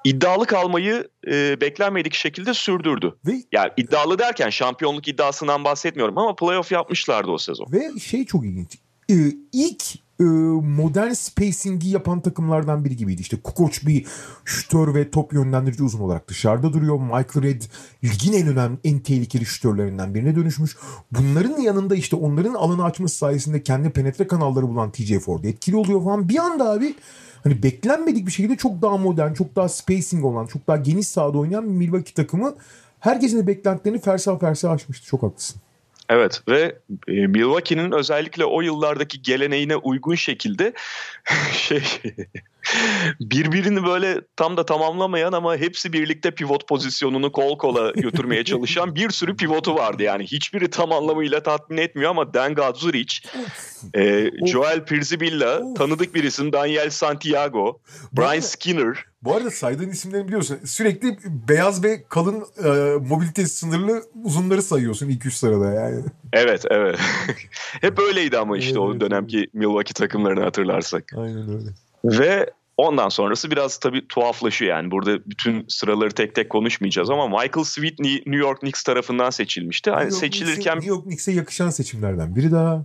iddialı kalmayı e, beklenmedik şekilde sürdürdü. Ve Yani iddialı derken şampiyonluk iddiasından bahsetmiyorum ama playoff yapmışlardı o sezon. Ve şey çok ilginç. Ee, ilk e, modern spacing'i yapan takımlardan biri gibiydi. İşte Kukoc bir şütör ve top yönlendirici uzun olarak dışarıda duruyor. Michael Redd ligin en önemli, en tehlikeli şütörlerinden birine dönüşmüş. Bunların yanında işte onların alanı açması sayesinde kendi penetre kanalları bulan TJ Ford etkili oluyor falan. Bir anda abi hani beklenmedik bir şekilde çok daha modern, çok daha spacing olan, çok daha geniş sahada oynayan bir Milwaukee takımı herkesin de beklentilerini fersah fersah aşmıştı. Çok haklısın. Evet ve e, Milwaukee'nin özellikle o yıllardaki geleneğine uygun şekilde şey birbirini böyle tam da tamamlamayan ama hepsi birlikte pivot pozisyonunu kol kola götürmeye çalışan bir sürü pivotu vardı. Yani hiçbiri tam anlamıyla tatmin etmiyor ama Dan Gadzuric, e, Joel Pirzibilla, tanıdık bir isim Daniel Santiago, Brian Skinner. Bu arada saydığın isimleri biliyorsun. Sürekli beyaz ve kalın e, mobilitesi sınırlı uzunları sayıyorsun ilk üç sırada yani. Evet evet. Hep öyleydi ama işte Evet, o dönemki Milwaukee takımlarını hatırlarsak. Aynen öyle. Ve ondan sonrası biraz tabii tuhaflaşıyor yani. Burada bütün sıraları tek tek konuşmayacağız ama Michael Sweet New York Knicks tarafından seçilmişti. Hani New seçilirken Knicks'e- New York Knicks'e yakışan seçimlerden biri daha.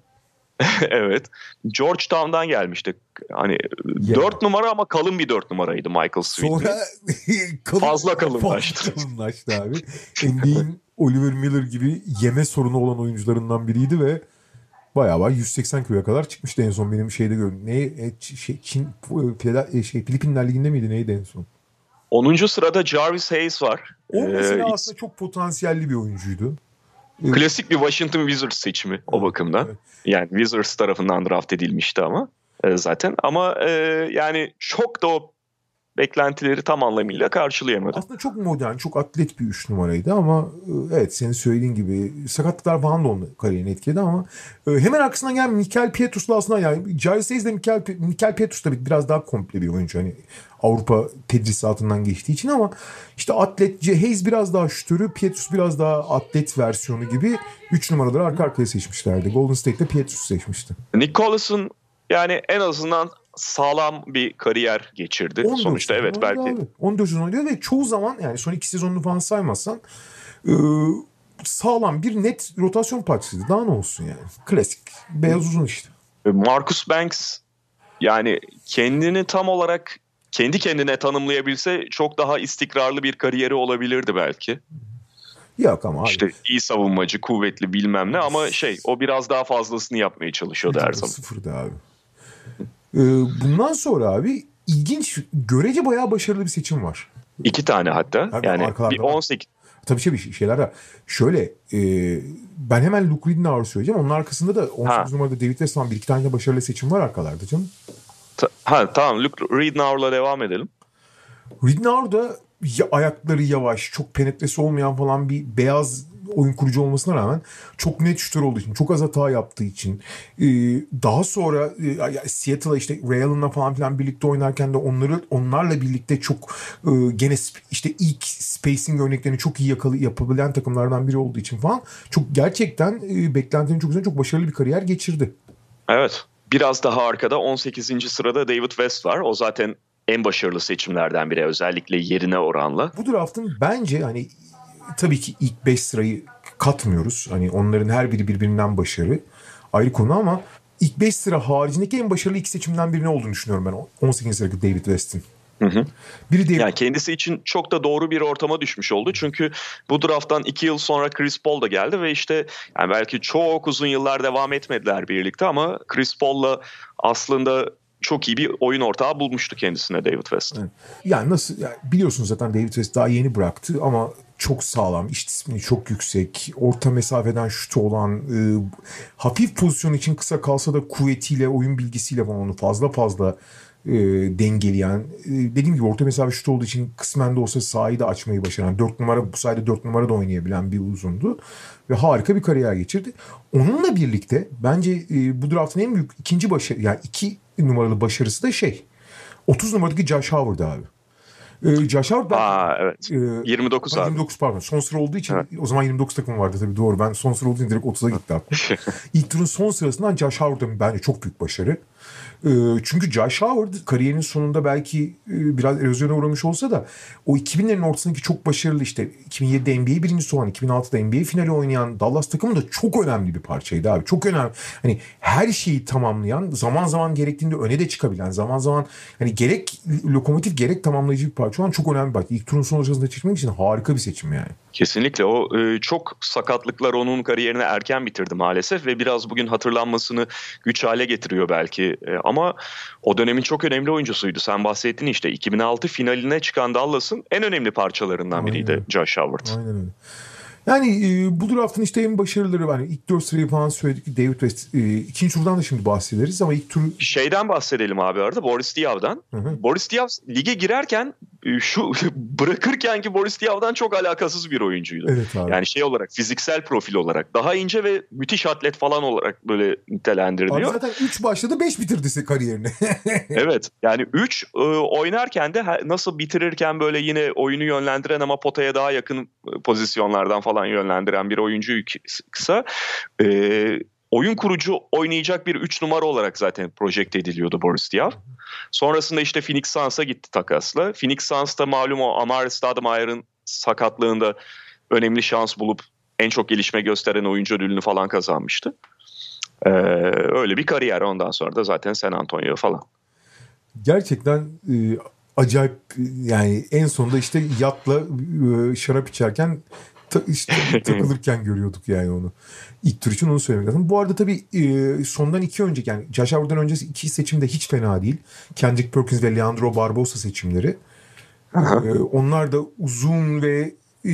evet Georgetown'dan gelmişti. Hani Ya. 4 numara ama kalın bir 4 numaraydı Michael Sweet. Sonra kalın, Fazla kalınlaştı. Fazla kalınlaştı abi. NBA'in Oliver Miller gibi yeme sorunu olan oyuncularından biriydi ve bayağı bayağı 180 kiloya kadar çıkmıştı en son benim şeyde gördüm. Ne e, şey, Çin Fila- e, şey Filipinler liginde miydi neydi en son? 10. sırada Jarvis Hayes var. O Ee, mesela aslında çok potansiyelli bir oyuncuydu. Klasik bir Washington Wizards seçimi o bakımdan. Evet. Yani Wizards tarafından draft edilmişti ama e, zaten. Ama e, yani çok da o beklentileri tam anlamıyla karşılayamadı. Aslında çok modern, çok atlet bir üç numaraydı ama e, evet senin söylediğin gibi sakatlıklar falan da onun kariyerini etkiledi ama e, hemen arkasından gelen Mikel Pietrus'la aslında yani Giles Hayes de Mikel, Mikel Pietrus da biraz daha komple bir oyuncu. Hani Avrupa tedrisatından geçtiği için ama işte atlet Hayes biraz daha şütörü, Pietrus biraz daha atlet versiyonu gibi 3 numaraları arka arkaya seçmişlerdi. Golden State'de Pietrus seçmişti. Nick Collis'ın yani en azından sağlam bir kariyer geçirdi. 14 Sonuçta evet belki abi. 14 sezon oynadı ve çoğu zaman yani son iki sezonunu falan saymazsan e, sağlam bir net rotasyon parçasıydı. Daha ne olsun yani. Klasik. Beyaz uzun işte. Marcus Banks yani kendini tam olarak kendi kendine tanımlayabilse çok daha istikrarlı bir kariyeri olabilirdi belki. Yok ama abi. İşte iyi savunmacı, kuvvetli bilmem ne ama şey o biraz daha fazlasını yapmaya çalışıyordu her zaman. Sıfırdı abi. E, bundan sonra abi ilginç, görece bayağı başarılı bir seçim var. İki tane hatta. Abi yani arkalarda bir var. 18 Tabii şey bir şey- şeyler var. Şöyle e, ben hemen Luke Ridnour'u söyleyeceğim. Onun arkasında da 18 Ha. numarada David Westphal bir iki tane de başarılı seçim var arkalarda canım. Ta- ha tamam Luke Reednauer'la devam edelim. Ridnour da ya ayakları yavaş, çok penetresi olmayan falan bir beyaz oyun kurucu olmasına rağmen çok net şutör olduğu için, çok az hata yaptığı için e, daha sonra e, Seattle'a işte Ray Allen'la falan filan birlikte oynarken de onları onlarla birlikte çok e, gene işte ilk spacing örneklerini çok iyi yakalı, yapabilen takımlardan biri olduğu için falan çok gerçekten beklentinin çok güzel, çok başarılı bir kariyer geçirdi. Evet. Biraz daha arkada 18. sırada David West var. O zaten en başarılı seçimlerden biri özellikle yerine oranla. Bu draftın bence hani tabii ki ilk 5 sırayı katmıyoruz. Hani onların her biri birbirinden başarı ayrı konu ama ilk 5 sıra haricindeki en başarılı iki seçimden birini olduğunu düşünüyorum ben 18 sıradaki David West'in. Hı hı. Biri David... Yani kendisi için çok da doğru bir ortama düşmüş oldu. Çünkü bu drafttan iki yıl sonra Chris Paul da geldi ve işte yani belki çok uzun yıllar devam etmediler birlikte ama Chris Paul'la aslında çok iyi bir oyun ortağı bulmuştu kendisine David West. Evet. Yani nasıl yani biliyorsunuz zaten David West daha yeni bıraktı ama çok sağlam, iş disiplini çok yüksek, orta mesafeden şutu olan, e, hafif pozisyon için kısa kalsa da kuvvetiyle, oyun bilgisiyle falan onu fazla fazla e, dengeleyen. E, dediğim gibi orta mesafe şut olduğu için kısmen de olsa sahayı da açmayı başaran, 4 numara bu sayede 4 numara da oynayabilen bir uzundu. Ve harika bir kariyer geçirdi. Onunla birlikte bence e, bu draftın en büyük ikinci başarı, yani iki numaralı başarısı da şey. 30 numaradaki Josh Howard abi. Ee, Howard ben, Aa, evet. E, 29 abi. 29 pardon. Son sıra olduğu için evet. o zaman 29 takım vardı tabii doğru. Ben son sıra olduğu için direkt 30'a gitti aklım. İlk turun son sırasından Josh Howard'ın bence çok büyük başarı. Ee, çünkü Josh Howard kariyerinin sonunda belki e, biraz erozyona uğramış olsa da o 2000'lerin ortasındaki çok başarılı işte 2007'de NBA birincisi olan 2006'da NBA finali oynayan Dallas takımı da çok önemli bir parçaydı abi. Çok önemli. Hani her şeyi tamamlayan zaman zaman gerektiğinde öne de çıkabilen zaman zaman hani gerek lokomotif gerek tamamlayıcı bir parça olan çok önemli bir parça. İlk turun son aşamasında seçmek için harika bir seçim yani. Kesinlikle o e, çok sakatlıklar onun kariyerini erken bitirdi maalesef ve biraz bugün hatırlanmasını güç hale getiriyor belki. E, ama o dönemin çok önemli oyuncusuydu. Sen bahsettin işte 2006 finaline çıkan Dallas'ın en önemli parçalarından Aynen. biriydi Josh Howard. Aynen öyle. Yani e, bu draftın işte en başarıları var. Yani ilk dört sırayı falan söyledik. David West. E, ikinci turdan da şimdi bahsederiz ama ilk tur... Şeyden bahsedelim abi arada. Boris Diaw'dan. Hı hı. Boris Diaw lige girerken e, şu bırakırken ki Boris Diaw'dan çok alakasız bir oyuncuydu. Evet abi. Yani şey olarak fiziksel profil olarak daha ince ve müthiş atlet falan olarak böyle nitelendiriliyor. Abi zaten 3 başladı 5 bitirdi kariyerini. evet yani 3 e, oynarken de nasıl bitirirken böyle yine oyunu yönlendiren ama potaya daha yakın e, pozisyonlardan falan yönlendiren bir oyuncuyu kısa e, oyun kurucu oynayacak bir 3 numara olarak zaten projekte ediliyordu Boris Diaw. Sonrasında işte Phoenix Suns'a gitti takasla. Phoenix Suns'ta malum o Amari Stoudemire'ın sakatlığında önemli şans bulup en çok gelişme gösteren oyuncu ödülünü falan kazanmıştı. Ee, öyle bir kariyer ondan sonra da zaten San Antonio falan. Gerçekten e, acayip yani en sonunda işte yatla e, şarap içerken işte takılırken görüyorduk yani onu. İlk tur için onu söylemek lazım. Bu arada tabii e, sondan iki önceki yani Josh Howard'dan öncesi iki seçim de hiç fena değil. Kendrick Perkins ve Leandro Barbosa seçimleri. E, onlar da uzun ve e,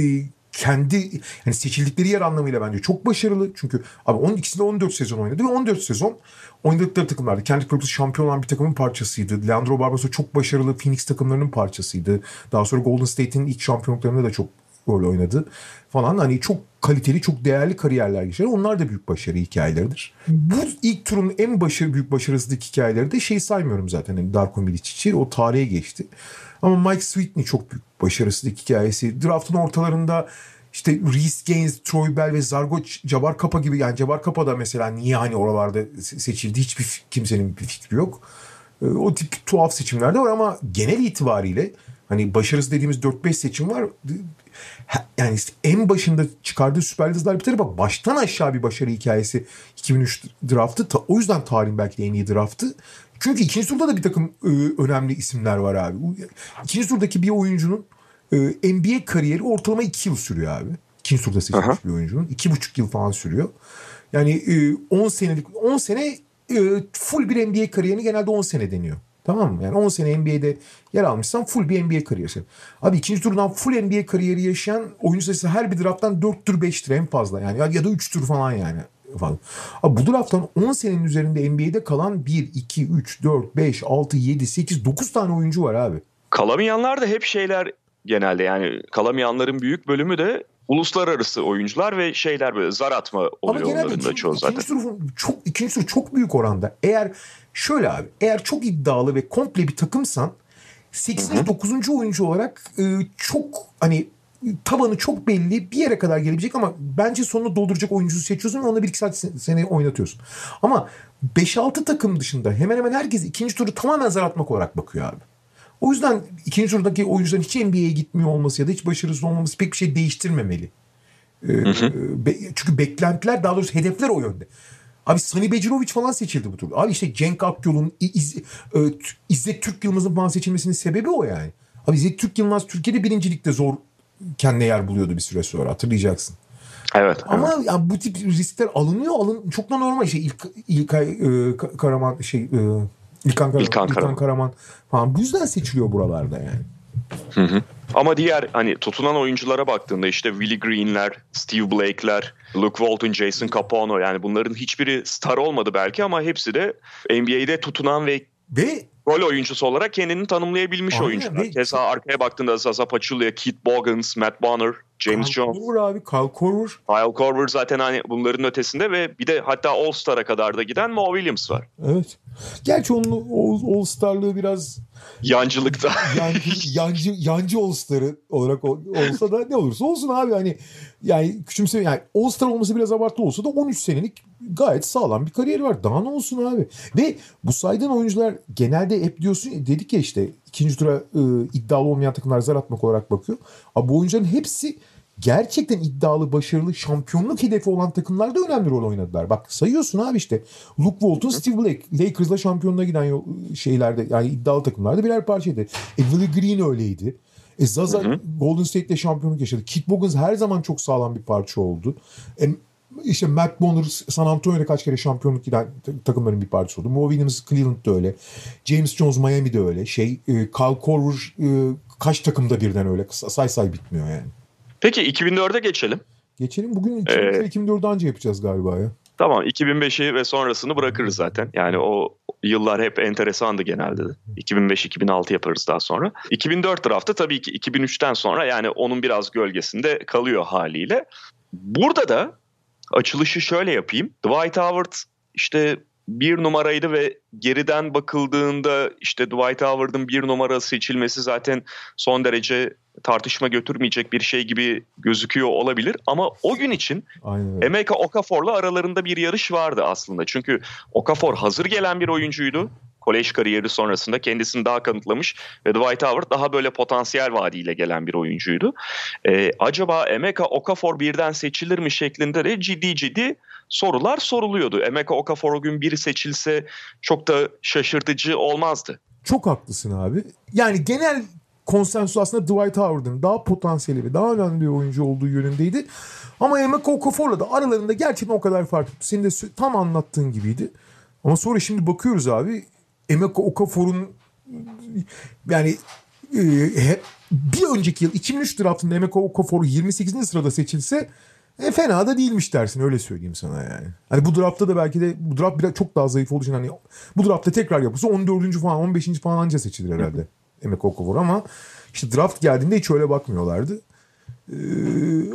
kendi yani seçildikleri yer anlamıyla bence çok başarılı. Çünkü abi onun ikisinde 14 sezon oynadı ve 14 sezon oynadıkları takımlardı. Kendrick Perkins şampiyon olan bir takımın parçasıydı. Leandro Barbosa çok başarılı Phoenix takımlarının parçasıydı. Daha sonra Golden State'in ilk şampiyonluklarında da çok rol oynadı falan. Hani çok kaliteli, çok değerli kariyerler geçirdi. Onlar da büyük başarı hikayeleridir. Bu ilk turun en başarı, büyük başarısızlık hikayeleri de şey saymıyorum zaten. Yani Darko Milicic o tarihe geçti. Ama Mike Sweetney çok büyük başarısızlık hikayesi. Draftın ortalarında işte Reese Gaines, Troy Bell ve Zargo Jabar Kapa gibi yani Jabar Kapa da mesela niye hani oralarda seçildi hiçbir kimsenin bir fikri yok. Ee, o tip tuhaf seçimler de var ama genel itibariyle hani başarısız dediğimiz 4-5 seçim var yani en başında çıkardığı Süper Yıldızlar bir tarafa baştan aşağı bir başarı hikayesi 2003 draftı. O yüzden tarihin belki de en iyi draftı. Çünkü ikinci turda da bir takım e, önemli isimler var abi. İkinci turdaki bir oyuncunun e, NBA kariyeri ortalama iki yıl sürüyor abi. İkinci turda seçilmiş Aha. bir oyuncunun. iki buçuk yıl falan sürüyor. Yani 10 e, senelik 10 sene e, full bir NBA kariyerini genelde 10 sene deniyor. Tamam mı? Yani 10 sene NBA'de yer almışsan full bir NBA kariyeri. Abi ikinci turdan full NBA kariyeri yaşayan oyuncu sayısı her bir drafttan 4 tür 5 tür en fazla. Yani ya, da 3 tür falan yani. Falan. Abi bu drafttan 10 senenin üzerinde NBA'de kalan 1, 2, 3, 4, 5, 6, 7, 8, 9 tane oyuncu var abi. kalamayanlar da hep şeyler genelde yani kalamayanların büyük bölümü de uluslararası oyuncular ve şeyler böyle zar atma oluyor Ama genelde onların da ikinci, çoğu zaten. ikinci tur, çok, ikinci tur çok büyük oranda. Eğer şöyle abi eğer çok iddialı ve komple bir takımsan 8. 9. oyuncu olarak e, çok hani tabanı çok belli bir yere kadar gelebilecek ama bence sonunu dolduracak oyuncuyu seçiyorsun ve ona bir iki saat se- seni oynatıyorsun. Ama 5-6 takım dışında hemen hemen herkes ikinci turu tamamen zar atmak olarak bakıyor abi. O yüzden ikinci turdaki oyuncuların hiç NBA'ye gitmiyor olması ya da hiç başarısız olmaması pek bir şey değiştirmemeli. Ee, be- çünkü beklentiler daha doğrusu hedefler o yönde. Abi Sani Becirovic falan seçildi bu turda. Abi işte Cenk Akyol'un, İ- İz- e, İzzet Türk Yılmaz'ın falan seçilmesinin sebebi o yani. Abi İzzet Türk Yılmaz Türkiye'de birincilikte zor kendine yer buluyordu bir süre sonra hatırlayacaksın. Evet. Ama evet. ya bu tip riskler alınıyor. Alın çok da normal şey İlk İlkay e, Ka- Karaman şey e, İlkan, Karaman, İlkan İlkan Karaman. Karaman falan bu yüzden seçiliyor buralarda yani. Ama diğer hani tutunan oyunculara baktığında işte Willie Green'ler, Steve Blake'ler, Luke Walton, Jason Capuano yani bunların hiçbiri star olmadı belki ama hepsi de NBA'de tutunan ve Ve rol oyuncusu olarak kendini tanımlayabilmiş Aynen, oyuncular. ve- Keza arkaya baktığında Zaza Pachulia, Keith Bogans, Matt Bonner, James Kyle Jones, Korver abi Kyle Korver. Kyle Korver zaten hani bunların ötesinde ve bir de hatta All-Star'a kadar da giden Mo Williams var. Evet. Gerçi onun All, All Star'lığı biraz Yancılıkta. yancı, yancı, yancı All Star'ı olarak ol- olsa da ne olursa olsun abi hani yani küçümse yani All Star olması biraz abartı olsa da 13 senelik gayet sağlam bir kariyeri var. Daha ne olsun abi? Ve bu saydığın oyuncular genelde hep diyorsun dedik ya işte ikinci tura e, iddialı olmayan takımlar zar atmak olarak bakıyor. Abi bu oyuncuların hepsi gerçekten iddialı, başarılı, şampiyonluk hedefi olan takımlarda önemli rol oynadılar. Bak sayıyorsun abi işte. Luke Walton, Steve Blake. Lakers'la şampiyonluğa giden yol- şeylerde yani iddialı takımlarda birer parçaydı. E, Willie Green öyleydi. E Zaza Golden State'le şampiyonluk yaşadı. Kit Bogans her zaman çok sağlam bir parça oldu. E, işte Matt Bonner San Antonio'da kaç kere şampiyonluk giden ta- takımların bir parçası oldu. Mo Williams Cleveland'da öyle. James Jones Miami'de öyle. Şey e, Kyle Korver e, kaç takımda birden öyle. Say say bitmiyor yani. Peki 2004'e geçelim. Geçelim. Bugün 2003 ve 2004'ü anca yapacağız galiba ya. Tamam 2005'i ve sonrasını bırakırız zaten. Yani o yıllar hep enteresandı genelde de. 2005-2006 yaparız daha sonra. 2004 draftı tabii ki 2003'ten sonra yani onun biraz gölgesinde kalıyor haliyle. Burada da açılışı şöyle yapayım. Dwight Howard işte bir numaraydı ve geriden bakıldığında işte Dwight Howard'ın bir numara seçilmesi zaten son derece tartışma götürmeyecek bir şey gibi gözüküyor olabilir. Ama o gün için Aynen. Emeka Okafor'la aralarında bir yarış vardı aslında. Çünkü Okafor hazır gelen bir oyuncuydu. Kolej kariyeri sonrasında kendisini daha kanıtlamış ve Dwight Howard daha böyle potansiyel vaadiyle gelen bir oyuncuydu. Ee, acaba Emeka Okafor birden seçilir mi şeklinde de ciddi ciddi sorular soruluyordu. Emeka Okafor o gün biri seçilse çok da şaşırtıcı olmazdı. Çok haklısın abi. Yani genel konsensus aslında Dwight Howard'ın daha potansiyeli ve daha önemli bir oyuncu olduğu yönündeydi. Ama Emeka Okafor'la da aralarında gerçekten o kadar fark. Senin de tam anlattığın gibiydi. Ama sonra şimdi bakıyoruz abi Emeka Okafor'un yani e, bir önceki yıl 2003 draftında Emeka Okafor 28. sırada seçilse e, fena da değilmiş dersin öyle söyleyeyim sana yani. Hani bu draftta da belki de bu draft biraz çok daha zayıf olduğu için hani bu draftta tekrar yapılsa 14. falan 15. falan anca seçilir herhalde Emeka Okafor ama işte draft geldiğinde hiç öyle bakmıyorlardı. Ee,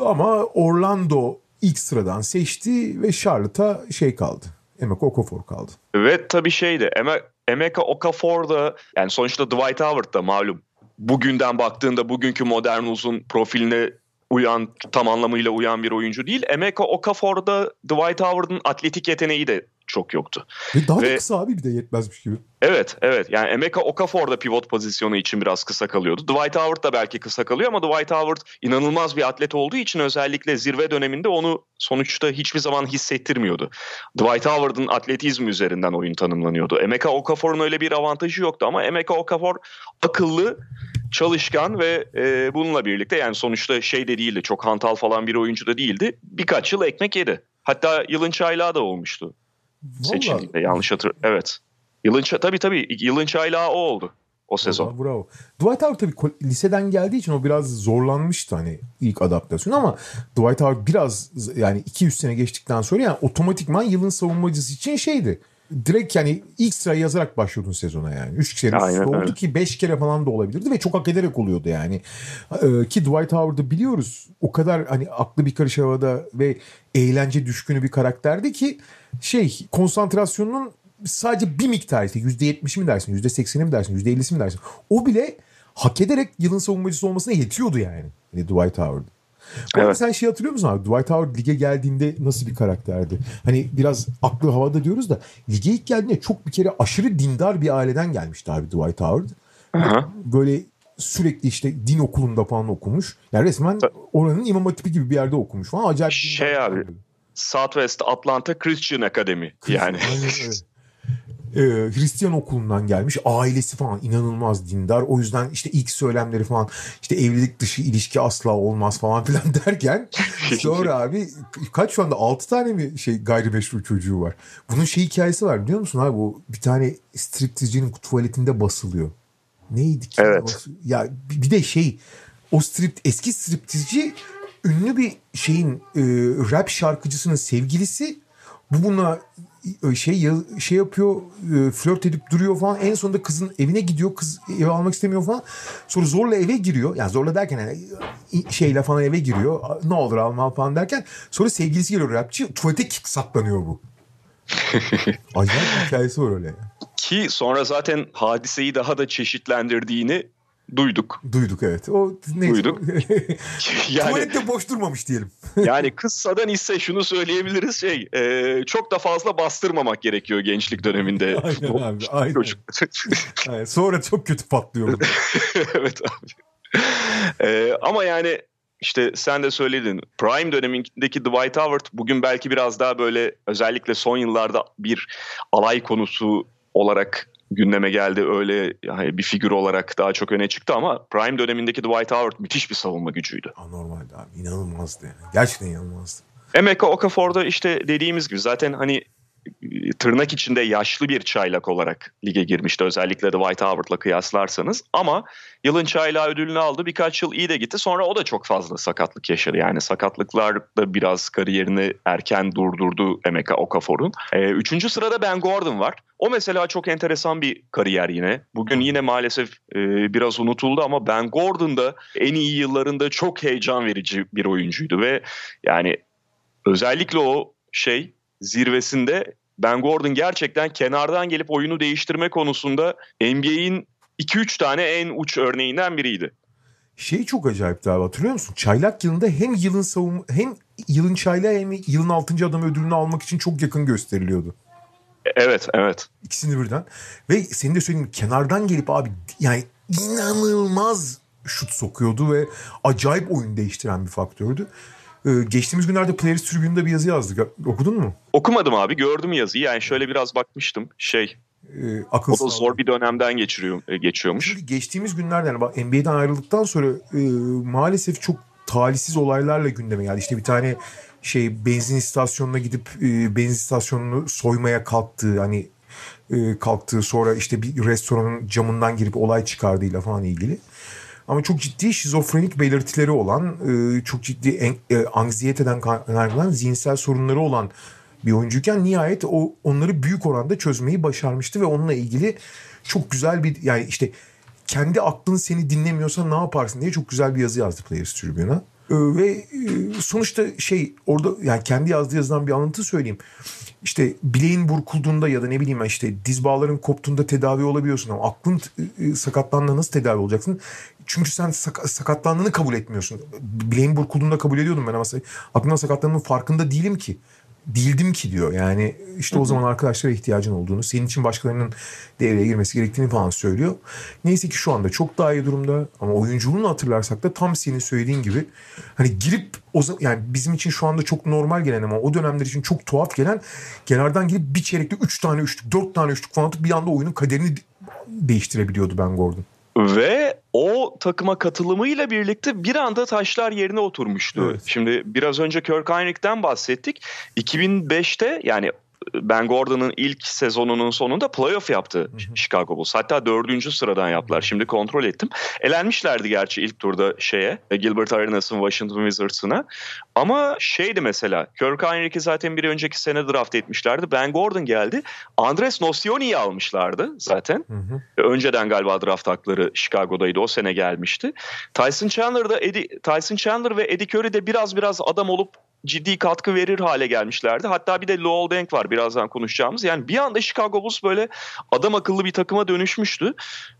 ama Orlando ilk sıradan seçti ve Charlotte'a şey kaldı. Emeka Okafor kaldı. Ve tabii şeydi Eme- Emeka Okafor da yani sonuçta Dwight Howard da malum. Bugünden baktığında bugünkü modern uzun profiline uyan tam anlamıyla uyan bir oyuncu değil. Emeka Okafor da Dwight Howard'ın atletik yeteneği de çok yoktu. Ve daha da Ve- kısa abi bir de yetmezmiş gibi. Evet, evet. Yani Emeka Okafor da pivot pozisyonu için biraz kısa kalıyordu. Dwight Howard da belki kısa kalıyor ama Dwight Howard inanılmaz bir atlet olduğu için özellikle zirve döneminde onu sonuçta hiçbir zaman hissettirmiyordu. Dwight Howard'ın atletizmi üzerinden oyun tanımlanıyordu. Emeka Okafor'un öyle bir avantajı yoktu ama Emeka Okafor akıllı, çalışkan ve e, bununla birlikte yani sonuçta şey de değildi, çok hantal falan bir oyuncu da değildi. Birkaç yıl ekmek yedi. Hatta yılın çaylağı da olmuştu seçildiğinde yanlış hatır. Evet. Yılın tabii tabii yılın çaylağı o oldu o sezon. Vallahi bravo. Dwight Howard tabii liseden geldiği için o biraz zorlanmıştı hani ilk adaptasyonu ama Dwight Howard biraz yani 200 sene geçtikten sonra yani otomatikman yılın savunmacısı için şeydi. Direkt yani ilk sırayı yazarak başlıyordun sezona yani. Üç kere Aynen oldu öyle. ki beş kere falan da olabilirdi ve çok hak ederek oluyordu yani. Ee, ki Dwight Howard'ı biliyoruz. O kadar hani aklı bir karış havada ve eğlence düşkünü bir karakterdi ki şey konsantrasyonunun sadece bir miktar işte yüzde yetmişi mi dersin, yüzde sekseni mi dersin, yüzde ellisi mi dersin. O bile hak ederek yılın savunmacısı olmasına yetiyordu yani. Hani Dwight Howard. Evet. sen şey hatırlıyor musun abi? Dwight Howard lige geldiğinde nasıl bir karakterdi? Hani biraz aklı havada diyoruz da lige ilk geldiğinde çok bir kere aşırı dindar bir aileden gelmişti abi Dwight Howard. Aha. Böyle sürekli işte din okulunda falan okumuş. Yani resmen oranın imam hatibi gibi bir yerde okumuş falan. Acayip Şey abi, aile. Southwest Atlanta Christian Academy yani. Ee, Hristiyan okulundan gelmiş. Ailesi falan inanılmaz dindar. O yüzden işte ilk söylemleri falan işte evlilik dışı ilişki asla olmaz falan filan derken sonra abi kaç şu anda 6 tane mi şey gayrimeşru çocuğu var. Bunun şey hikayesi var biliyor musun abi? Bu bir tane striptizcinin tuvaletinde basılıyor. Neydi ki? Evet. Ya bir de şey o strip eski striptizci ünlü bir şeyin e, rap şarkıcısının sevgilisi bu buna e, şey şey yapıyor e, flört edip duruyor falan. En sonunda kızın evine gidiyor kız eve almak istemiyor falan. Sonra zorla eve giriyor. Yani zorla derken yani şeyle falan eve giriyor. Ne olur alma falan derken. Sonra sevgilisi geliyor rapçi. Tuvalete kick saklanıyor bu. Acayip hikayesi var öyle Ki sonra zaten hadiseyi daha da çeşitlendirdiğini duyduk. duyduk evet o neyse. Duyduk. Yani tuvalette boş durmamış diyelim yani kıssadan ise şunu söyleyebiliriz şey e, çok da fazla bastırmamak gerekiyor gençlik döneminde. Aynen abi, aynen. Çocuk. Yani sonra çok kötü patlıyor evet abi. E, ama yani işte sen de söyledin. Prime dönemindeki Dwight Howard bugün belki biraz daha böyle özellikle son yıllarda bir alay konusu olarak gündeme geldi. Öyle yani bir figür olarak daha çok öne çıktı ama Prime dönemindeki Dwight Howard müthiş bir savunma gücüydü. anormaldi abi inanılmazdı yani gerçekten inanılmazdı Emeka Okafor'da işte dediğimiz gibi zaten hani tırnak içinde yaşlı bir çaylak olarak lige girmişti. Özellikle de White Howard'la kıyaslarsanız. Ama yılın çaylağı ödülünü aldı. Birkaç yıl iyi de gitti. Sonra o da çok fazla sakatlık yaşadı. Yani sakatlıklar da biraz kariyerini erken durdurdu Emeka Okafor'un. Ee, üçüncü sırada Ben Gordon var. O mesela çok enteresan bir kariyer yine. Bugün yine maalesef e, biraz unutuldu ama Ben Gordon da en iyi yıllarında çok heyecan verici bir oyuncuydu ve yani özellikle o şey zirvesinde Ben Gordon gerçekten kenardan gelip oyunu değiştirme konusunda NBA'in 2-3 tane en uç örneğinden biriydi. Şey çok acayipti abi hatırlıyor musun? Çaylak yılında hem yılın savunma hem yılın çaylağı hem yılın 6. adam ödülünü almak için çok yakın gösteriliyordu. Evet, evet. İkisini birden. Ve senin de söyleyeyim kenardan gelip abi yani inanılmaz şut sokuyordu ve acayip oyun değiştiren bir faktördü. Ee, geçtiğimiz günlerde Players Tribune'da bir yazı yazdık. Okudun mu? Okumadım abi, gördüm yazıyı. Yani şöyle biraz bakmıştım. Şey, Ee, akıl o da sağlığı. zor bir dönemden geçiriyor, e, geçiyormuş. Şimdi geçtiğimiz günlerde yani bak NBA'den ayrıldıktan sonra e, maalesef çok talihsiz olaylarla gündeme geldi. İşte bir tane şey benzin istasyonuna gidip e, benzin istasyonunu soymaya kalktı. Hani e, kalktığı sonra işte bir restoranın camından girip olay çıkardığıyla falan ilgili. Ama çok ciddi şizofrenik belirtileri olan, e, çok ciddi en, e, anksiyeteden kaynaklanan zihinsel sorunları olan bir oyuncuyken nihayet o onları büyük oranda çözmeyi başarmıştı ve onunla ilgili çok güzel bir yani işte kendi aklın seni dinlemiyorsa ne yaparsın diye çok güzel bir yazı yazdı Players Tribune'a. Ee, ve e, sonuçta şey orada yani kendi yazdığı yazıdan bir alıntı söyleyeyim. İşte bileğin burkulduğunda ya da ne bileyim işte diz bağların koptuğunda tedavi olabiliyorsun ama aklın e, sakatlandığında nasıl tedavi olacaksın? Çünkü sen sak- sakatlandığını kabul etmiyorsun. Bileğin burkulduğunda kabul ediyordum ben ama aklımdan sakatlandığımın farkında değilim ki değildim ki diyor. Yani işte o zaman arkadaşlara ihtiyacın olduğunu, senin için başkalarının devreye girmesi gerektiğini falan söylüyor. Neyse ki şu anda çok daha iyi durumda ama oyunculuğunu hatırlarsak da tam senin söylediğin gibi hani girip o zaman yani bizim için şu anda çok normal gelen ama o dönemler için çok tuhaf gelen kenardan girip bir çeyrekte 3 tane üçlük, 4 tane üçlük falan atıp bir anda oyunun kaderini de- değiştirebiliyordu Ben Gordon. Ve o takıma katılımıyla birlikte bir anda taşlar yerine oturmuştu. Evet. Şimdi biraz önce Kirk Heinrich'ten bahsettik. 2005'te yani Ben Gordon'ın ilk sezonunun sonunda playoff yaptı hı hı. Chicago Bulls. Hatta dördüncü sıradan yaptılar. Şimdi kontrol ettim. Elenmişlerdi gerçi ilk turda şeye Gilbert Arenas'ın Washington Wizards'ına. Ama şeydi mesela Kirk Heinrich'i zaten bir önceki sene draft etmişlerdi. Ben Gordon geldi. Andres Nocioni'yi almışlardı zaten. Hı hı. Önceden galiba draft hakları Chicago'daydı. O sene gelmişti. Tyson Chandler da Eddie, Tyson Chandler ve Eddie Curry de biraz biraz adam olup ciddi katkı verir hale gelmişlerdi. Hatta bir de Lowell Bank var birazdan konuşacağımız. Yani bir anda Chicago Bulls böyle adam akıllı bir takıma dönüşmüştü.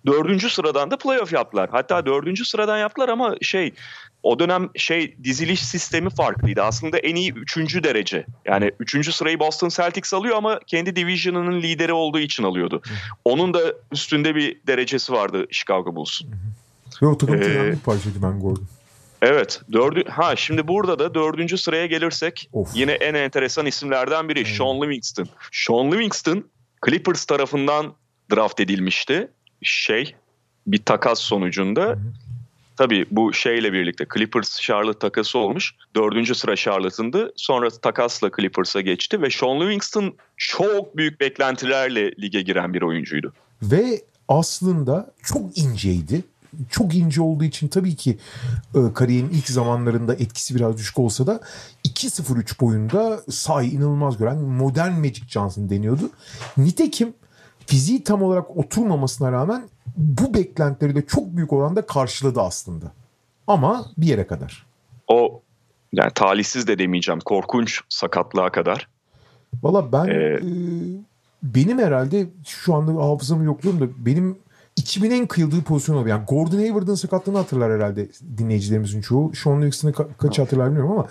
Dördüncü sıradan da playoff yaptılar. Hatta dördüncü sıradan yaptılar ama şey o dönem şey diziliş sistemi farklıydı. Aslında en iyi üçüncü derece. Yani üçüncü sırayı Boston Celtics alıyor ama kendi division'ının lideri olduğu için alıyordu. Onun da üstünde bir derecesi vardı Chicago Bulls'un. Ve o takım ee, bir parçaydı ben Gordon. Evet. Dördü, ha şimdi burada da dördüncü sıraya gelirsek of. yine en enteresan isimlerden biri hmm. Sean Livingston. Sean Livingston Clippers tarafından draft edilmişti. Şey bir takas sonucunda. Hmm. Tabii bu şeyle birlikte Clippers Charlotte takası olmuş. Dördüncü sıra Charlotte'ındı. Sonra takasla Clippers'a geçti ve Sean Livingston çok büyük beklentilerle lige giren bir oyuncuydu. Ve aslında çok inceydi çok ince olduğu için tabii ki e, kariyerin ilk zamanlarında etkisi biraz düşük olsa da 2-0-3 boyunda say inanılmaz gören modern Magic Johnson deniyordu. Nitekim fiziği tam olarak oturmamasına rağmen bu beklentileri de çok büyük oranda karşıladı aslında. Ama bir yere kadar. O yani talihsiz de demeyeceğim korkunç sakatlığa kadar. Valla ben ee... e, benim herhalde şu anda hafızamı yokluyorum da benim içimin en kıyıldığı pozisyon oldu. Yani Gordon Hayward'ın sakatlığını hatırlar herhalde dinleyicilerimizin çoğu. Sean Livingston'ı ka- kaç hatırlar bilmiyorum ama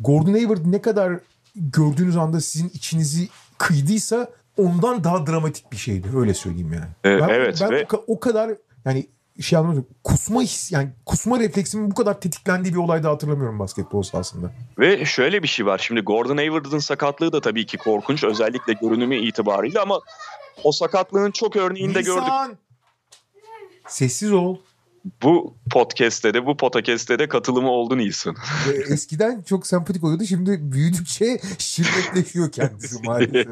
Gordon Hayward ne kadar gördüğünüz anda sizin içinizi kıydıysa ondan daha dramatik bir şeydi. Öyle söyleyeyim yani. Evet. Ben, evet ben ve... o kadar yani şey anlamadım. Kusma his yani kusma refleksimin bu kadar tetiklendiği bir olay da hatırlamıyorum basketbol sahasında. Ve şöyle bir şey var. Şimdi Gordon Hayward'ın sakatlığı da tabii ki korkunç. Özellikle görünümü itibarıyla ama o sakatlığın çok örneğini de gördük. Sessiz ol. Bu podcast'te de bu podcast'te de katılımı oldu Nilsson. Eskiden çok sempatik oluyordu. Şimdi büyüdükçe şiddetleşiyor kendisi maalesef.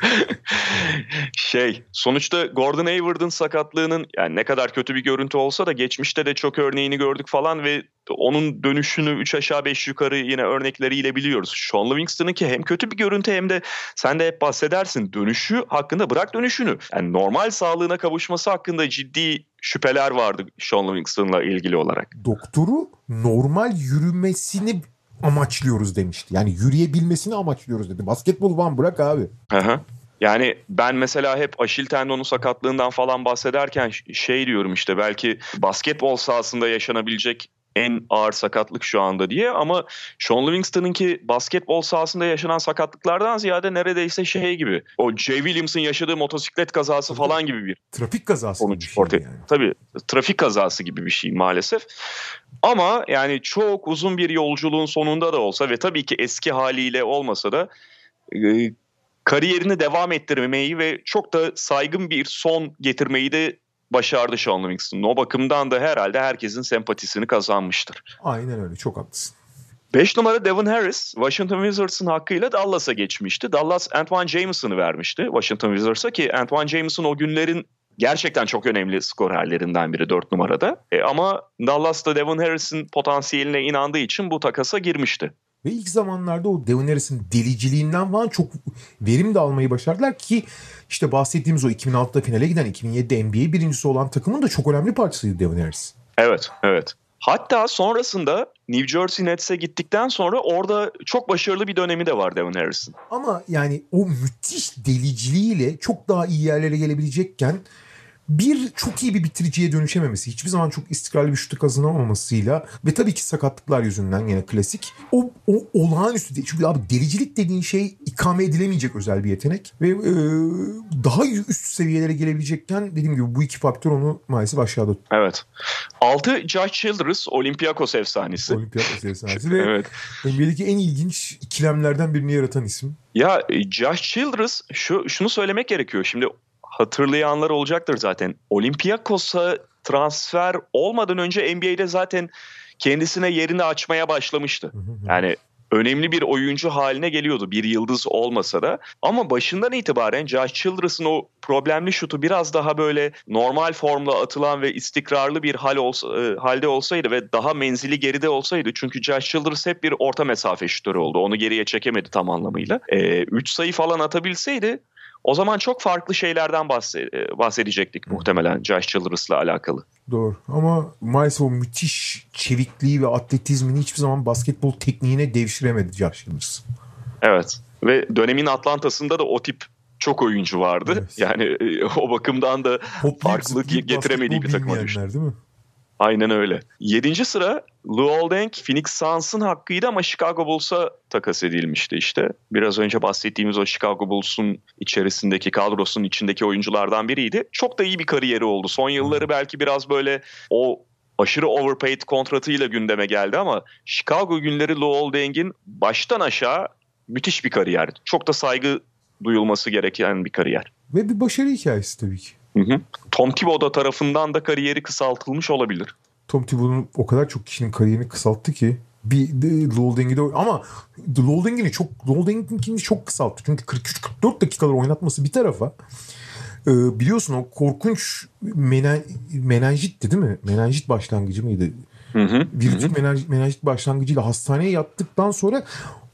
şey sonuçta Gordon Hayward'ın sakatlığının yani ne kadar kötü bir görüntü olsa da geçmişte de çok örneğini gördük falan ve onun dönüşünü 3 aşağı 5 yukarı yine örnekleriyle biliyoruz. Sean Livingston'ın ki hem kötü bir görüntü hem de sen de hep bahsedersin dönüşü hakkında bırak dönüşünü. Yani normal sağlığına kavuşması hakkında ciddi şüpheler vardı Sean Livingston'la ilgili olarak. Doktoru normal yürümesini amaçlıyoruz demişti. Yani yürüyebilmesini amaçlıyoruz dedi. Basketbol van bırak abi. Hı Yani ben mesela hep aşil tendonu sakatlığından falan bahsederken şey diyorum işte belki basketbol sahasında yaşanabilecek en ağır sakatlık şu anda diye ama Sean Livingston'ınki basketbol sahasında yaşanan sakatlıklardan ziyade neredeyse şey gibi. O Jay Williams'ın yaşadığı motosiklet kazası falan gibi bir trafik kazası sonuç şey yani. Tabii trafik kazası gibi bir şey maalesef. Ama yani çok uzun bir yolculuğun sonunda da olsa ve tabii ki eski haliyle olmasa da e, kariyerini devam ettirmeyi ve çok da saygın bir son getirmeyi de başardı Sean Livingston. O bakımdan da herhalde herkesin sempatisini kazanmıştır. Aynen öyle çok haklısın. 5 numara Devin Harris Washington Wizards'ın hakkıyla Dallas'a geçmişti. Dallas Antoine Jameson'ı vermişti Washington Wizards'a ki Antoine Jameson o günlerin gerçekten çok önemli skorerlerinden biri 4 numarada. E, ama Dallas'ta Devin Harris'in potansiyeline inandığı için bu takasa girmişti. Ve ilk zamanlarda o Harris'in deliciliğinden falan çok verim de almayı başardılar ki işte bahsettiğimiz o 2006'da finale giden 2007'de NBA birincisi olan takımın da çok önemli parçasıydı Harris. Evet, evet. Hatta sonrasında New Jersey Nets'e gittikten sonra orada çok başarılı bir dönemi de var Devin Harris'in. Ama yani o müthiş deliciliğiyle çok daha iyi yerlere gelebilecekken bir çok iyi bir bitiriciye dönüşememesi, hiçbir zaman çok istikrarlı bir şutu kazanamamasıyla ve tabii ki sakatlıklar yüzünden yine klasik. O, o olağanüstü değil. Çünkü abi delicilik dediğin şey ikame edilemeyecek özel bir yetenek ve e, daha üst seviyelere gelebilecekken dediğim gibi bu iki faktör onu maalesef aşağıda tuttu. Evet. 6 Josh Childress Olympiakos efsanesi. Olympiakos efsanesi ve evet. NBA'deki en ilginç ikilemlerden birini yaratan isim. Ya Josh Childress şu şunu söylemek gerekiyor. Şimdi hatırlayanlar olacaktır zaten. Olympiakos'a transfer olmadan önce NBA'de zaten kendisine yerini açmaya başlamıştı. Yani önemli bir oyuncu haline geliyordu. Bir yıldız olmasa da. Ama başından itibaren Josh Childress'ın o problemli şutu biraz daha böyle normal formla atılan ve istikrarlı bir hal olsa, e, halde olsaydı ve daha menzili geride olsaydı. Çünkü Josh Childress hep bir orta mesafe şutörü oldu. Onu geriye çekemedi tam anlamıyla. 3 e, sayı falan atabilseydi o zaman çok farklı şeylerden e, bahsedecektik muhtemelen Josh Childress'la alakalı. Doğru ama maalesef o müthiş çevikliği ve atletizmini hiçbir zaman basketbol tekniğine devşiremedi Josh Childress. Evet ve dönemin Atlanta'sında da o tip çok oyuncu vardı. Evet. Yani e, o bakımdan da Hoplayıp farklılık getiremediği bir takıma düştü. Değil mi? Aynen öyle. Yedinci sıra Lou Oldeng Phoenix Suns'ın hakkıydı ama Chicago Bulls'a takas edilmişti işte. Biraz önce bahsettiğimiz o Chicago Bulls'un içerisindeki kadrosunun içindeki oyunculardan biriydi. Çok da iyi bir kariyeri oldu. Son yılları belki biraz böyle o aşırı overpaid kontratıyla gündeme geldi ama Chicago günleri Lou Oldeng'in baştan aşağı müthiş bir kariyer. Çok da saygı duyulması gereken bir kariyer. Ve bir başarı hikayesi tabii ki. Hı hı. Tom Thibodeau tarafından da kariyeri kısaltılmış olabilir. Tom Thibodeau'nun o kadar çok kişinin kariyerini kısalttı ki bir Lolding'i de ama Lolding'ini çok Lolding'ini çok kısalttı. Çünkü 43-44 dakikalar oynatması bir tarafa ee, biliyorsun o korkunç menen, menenjitti değil mi? Menenjit başlangıcı mıydı? Hı hı. Virüs menenjit, menenjit başlangıcıyla hastaneye yattıktan sonra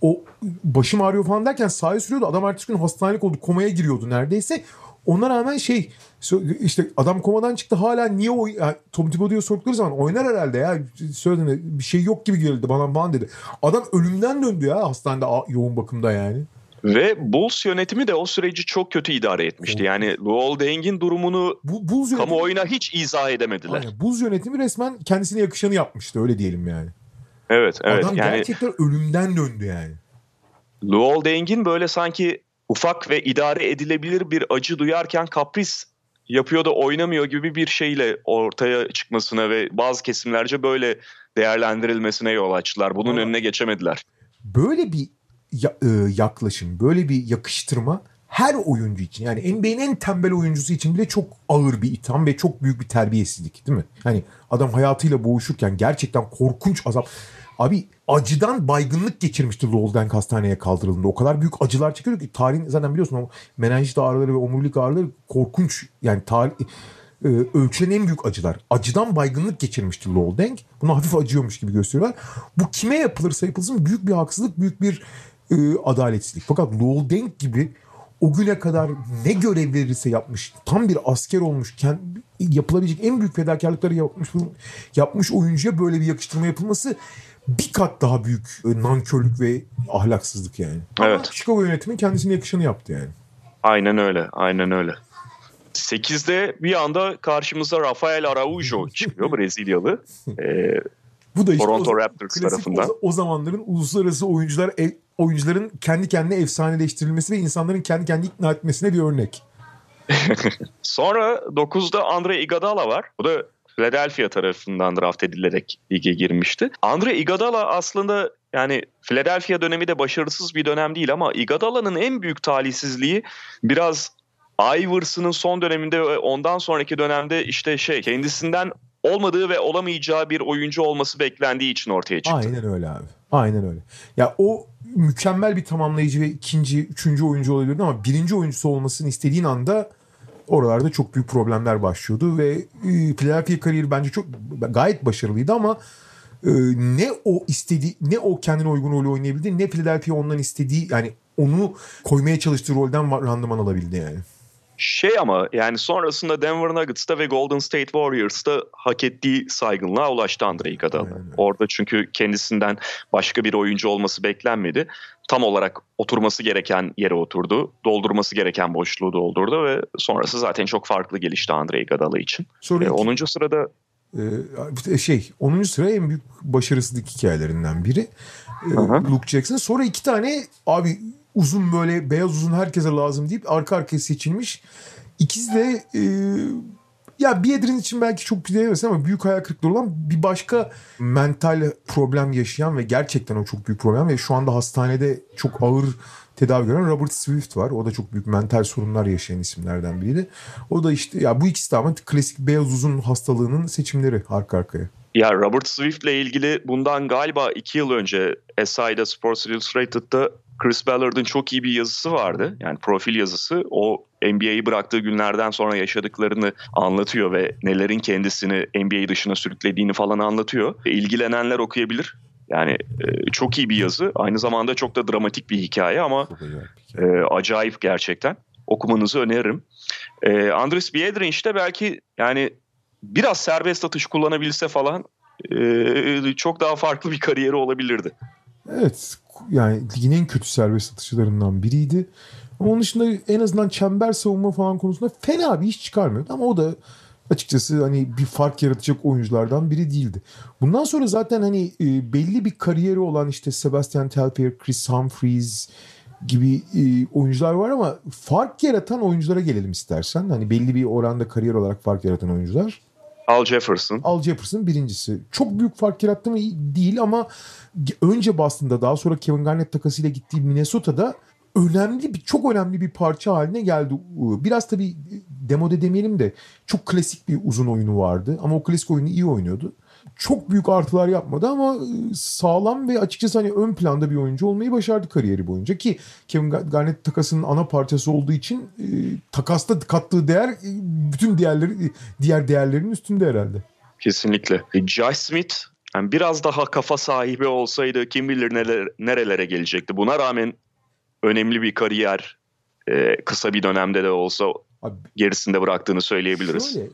o başım ağrıyor falan derken sahaya sürüyordu. Adam ertesi gün hastanelik oldu. Komaya giriyordu neredeyse. Ona rağmen şey işte adam komadan çıktı hala niye o yani Tom Thibodeau'ya sordukları zaman oynar herhalde ya söyledi bir şey yok gibi geldi bana bana dedi. Adam ölümden döndü ya hastanede yoğun bakımda yani. Ve Bulls yönetimi de o süreci çok kötü idare etmişti. Yani Luol Deng'in durumunu Bu, Bulls yönetimi, kamuoyuna hiç izah edemediler. Aynen. Bulls yönetimi resmen kendisine yakışanı yapmıştı öyle diyelim yani. Evet, evet. Adam yani, gerçekten ölümden döndü yani. Luol Deng'in böyle sanki ufak ve idare edilebilir bir acı duyarken kapris yapıyor da oynamıyor gibi bir şeyle ortaya çıkmasına ve bazı kesimlerce böyle değerlendirilmesine yol açtılar. Bunun Ama önüne geçemediler. Böyle bir e, yaklaşım, böyle bir yakıştırma her oyuncu için yani NBA'nin en tembel oyuncusu için bile çok ağır bir itham ve çok büyük bir terbiyesizlik değil mi? Hani adam hayatıyla boğuşurken gerçekten korkunç azap. Abi acıdan baygınlık geçirmişti Lowell'den hastaneye kaldırıldığında. O kadar büyük acılar çekiyor ki tarihin zaten biliyorsun o menenjit ağrıları ve omurilik ağrıları korkunç yani tarih e, ölçülen en büyük acılar. Acıdan baygınlık geçirmişti Lowell Bunu hafif acıyormuş gibi gösteriyorlar. Bu kime yapılırsa yapılsın büyük bir haksızlık, büyük bir e, adaletsizlik. Fakat Lowell gibi o güne kadar ne görev verirse yapmış, tam bir asker olmuş, kendi, yapılabilecek en büyük fedakarlıkları yapmış yapmış oyuncuya böyle bir yakıştırma yapılması bir kat daha büyük e, nankörlük ve ahlaksızlık yani. Evet. Ama Chicago yönetimi kendisine yakışanı yaptı yani. Aynen öyle. Aynen öyle. 8'de bir anda karşımıza Rafael Araujo çıkıyor Brezilyalı. Ee, Bu da işte Toronto o, Raptors tarafından. O, o zamanların uluslararası oyuncular ev, oyuncuların kendi kendine efsaneleştirilmesi ve insanların kendi kendi ikna etmesine bir örnek. Sonra 9'da Andre Iguodala var. Bu da Philadelphia tarafından draft edilerek lige girmişti. Andre Iguodala aslında yani Philadelphia dönemi de başarısız bir dönem değil ama Iguodala'nın en büyük talihsizliği biraz Iverson'ın son döneminde ve ondan sonraki dönemde işte şey kendisinden olmadığı ve olamayacağı bir oyuncu olması beklendiği için ortaya çıktı. Aynen öyle abi. Aynen öyle. Ya o mükemmel bir tamamlayıcı ve ikinci, üçüncü oyuncu olabilirdi ama birinci oyuncusu olmasını istediğin anda oralarda çok büyük problemler başlıyordu ve e, Philadelphia kariyeri bence çok gayet başarılıydı ama e, ne o istediği ne o kendine uygun rolü oynayabildi ne Philadelphia ondan istediği yani onu koymaya çalıştığı rolden randıman alabildi yani. Şey ama yani sonrasında Denver Nuggets'ta ve Golden State Warriors'ta hak ettiği saygınlığa ulaştı Andre Iguodala. Orada çünkü kendisinden başka bir oyuncu olması beklenmedi. Tam olarak oturması gereken yere oturdu. Doldurması gereken boşluğu doldurdu ve sonrası zaten çok farklı gelişti Andre Iguodala için. Ee, 10. sırada ee, şey 10. sıra en büyük başarısızlık hikayelerinden biri. Ee, Luke Jackson. Sonra iki tane abi uzun böyle beyaz uzun herkese lazım deyip arka arkaya seçilmiş. İkisi de e, ya Biedrin için belki çok diyemez ama büyük hayal kırıklığı olan bir başka mental problem yaşayan ve gerçekten o çok büyük problem ve şu anda hastanede çok ağır tedavi gören Robert Swift var. O da çok büyük mental sorunlar yaşayan isimlerden biriydi. O da işte ya bu ikisi ama klasik beyaz uzun hastalığının seçimleri arka arkaya. Ya Robert Swift ile ilgili bundan galiba iki yıl önce SI'da Sports Illustrated'da Chris Ballard'ın çok iyi bir yazısı vardı. Yani profil yazısı. O NBA'yi bıraktığı günlerden sonra yaşadıklarını anlatıyor ve nelerin kendisini NBA dışına sürüklediğini falan anlatıyor. İlgilenenler okuyabilir. Yani e, çok iyi bir yazı. Aynı zamanda çok da dramatik bir hikaye ama e, acayip gerçekten. Okumanızı öneririm. E, Andres Biedrin işte belki yani biraz serbest atış kullanabilse falan e, çok daha farklı bir kariyeri olabilirdi. Evet yani ligin en kötü serbest atışçılarından biriydi. Ama onun dışında en azından çember savunma falan konusunda fena bir iş çıkarmıyordu. Ama o da açıkçası hani bir fark yaratacak oyunculardan biri değildi. Bundan sonra zaten hani e, belli bir kariyeri olan işte Sebastian Telfair, Chris Humphries gibi e, oyuncular var ama fark yaratan oyunculara gelelim istersen. Hani belli bir oranda kariyer olarak fark yaratan oyuncular. Al Jefferson. Al Jefferson birincisi. Çok büyük fark yarattı mı değil ama önce Boston'da daha sonra Kevin Garnett takasıyla gittiği Minnesota'da önemli bir çok önemli bir parça haline geldi. Biraz tabii demode demeyelim de çok klasik bir uzun oyunu vardı ama o klasik oyunu iyi oynuyordu. Çok büyük artılar yapmadı ama ıı, sağlam ve açıkçası hani ön planda bir oyuncu olmayı başardı kariyeri boyunca ki Kevin Garnett takasının ana parçası olduğu için e, takasta kattığı değer e, bütün diğerleri diğer değerlerin üstünde herhalde. Kesinlikle. E, Josh Smith yani biraz daha kafa sahibi olsaydı kim bilir neler, nerelere gelecekti. Buna rağmen önemli bir kariyer e, kısa bir dönemde de olsa Abi, gerisinde bıraktığını söyleyebiliriz. Şöyle,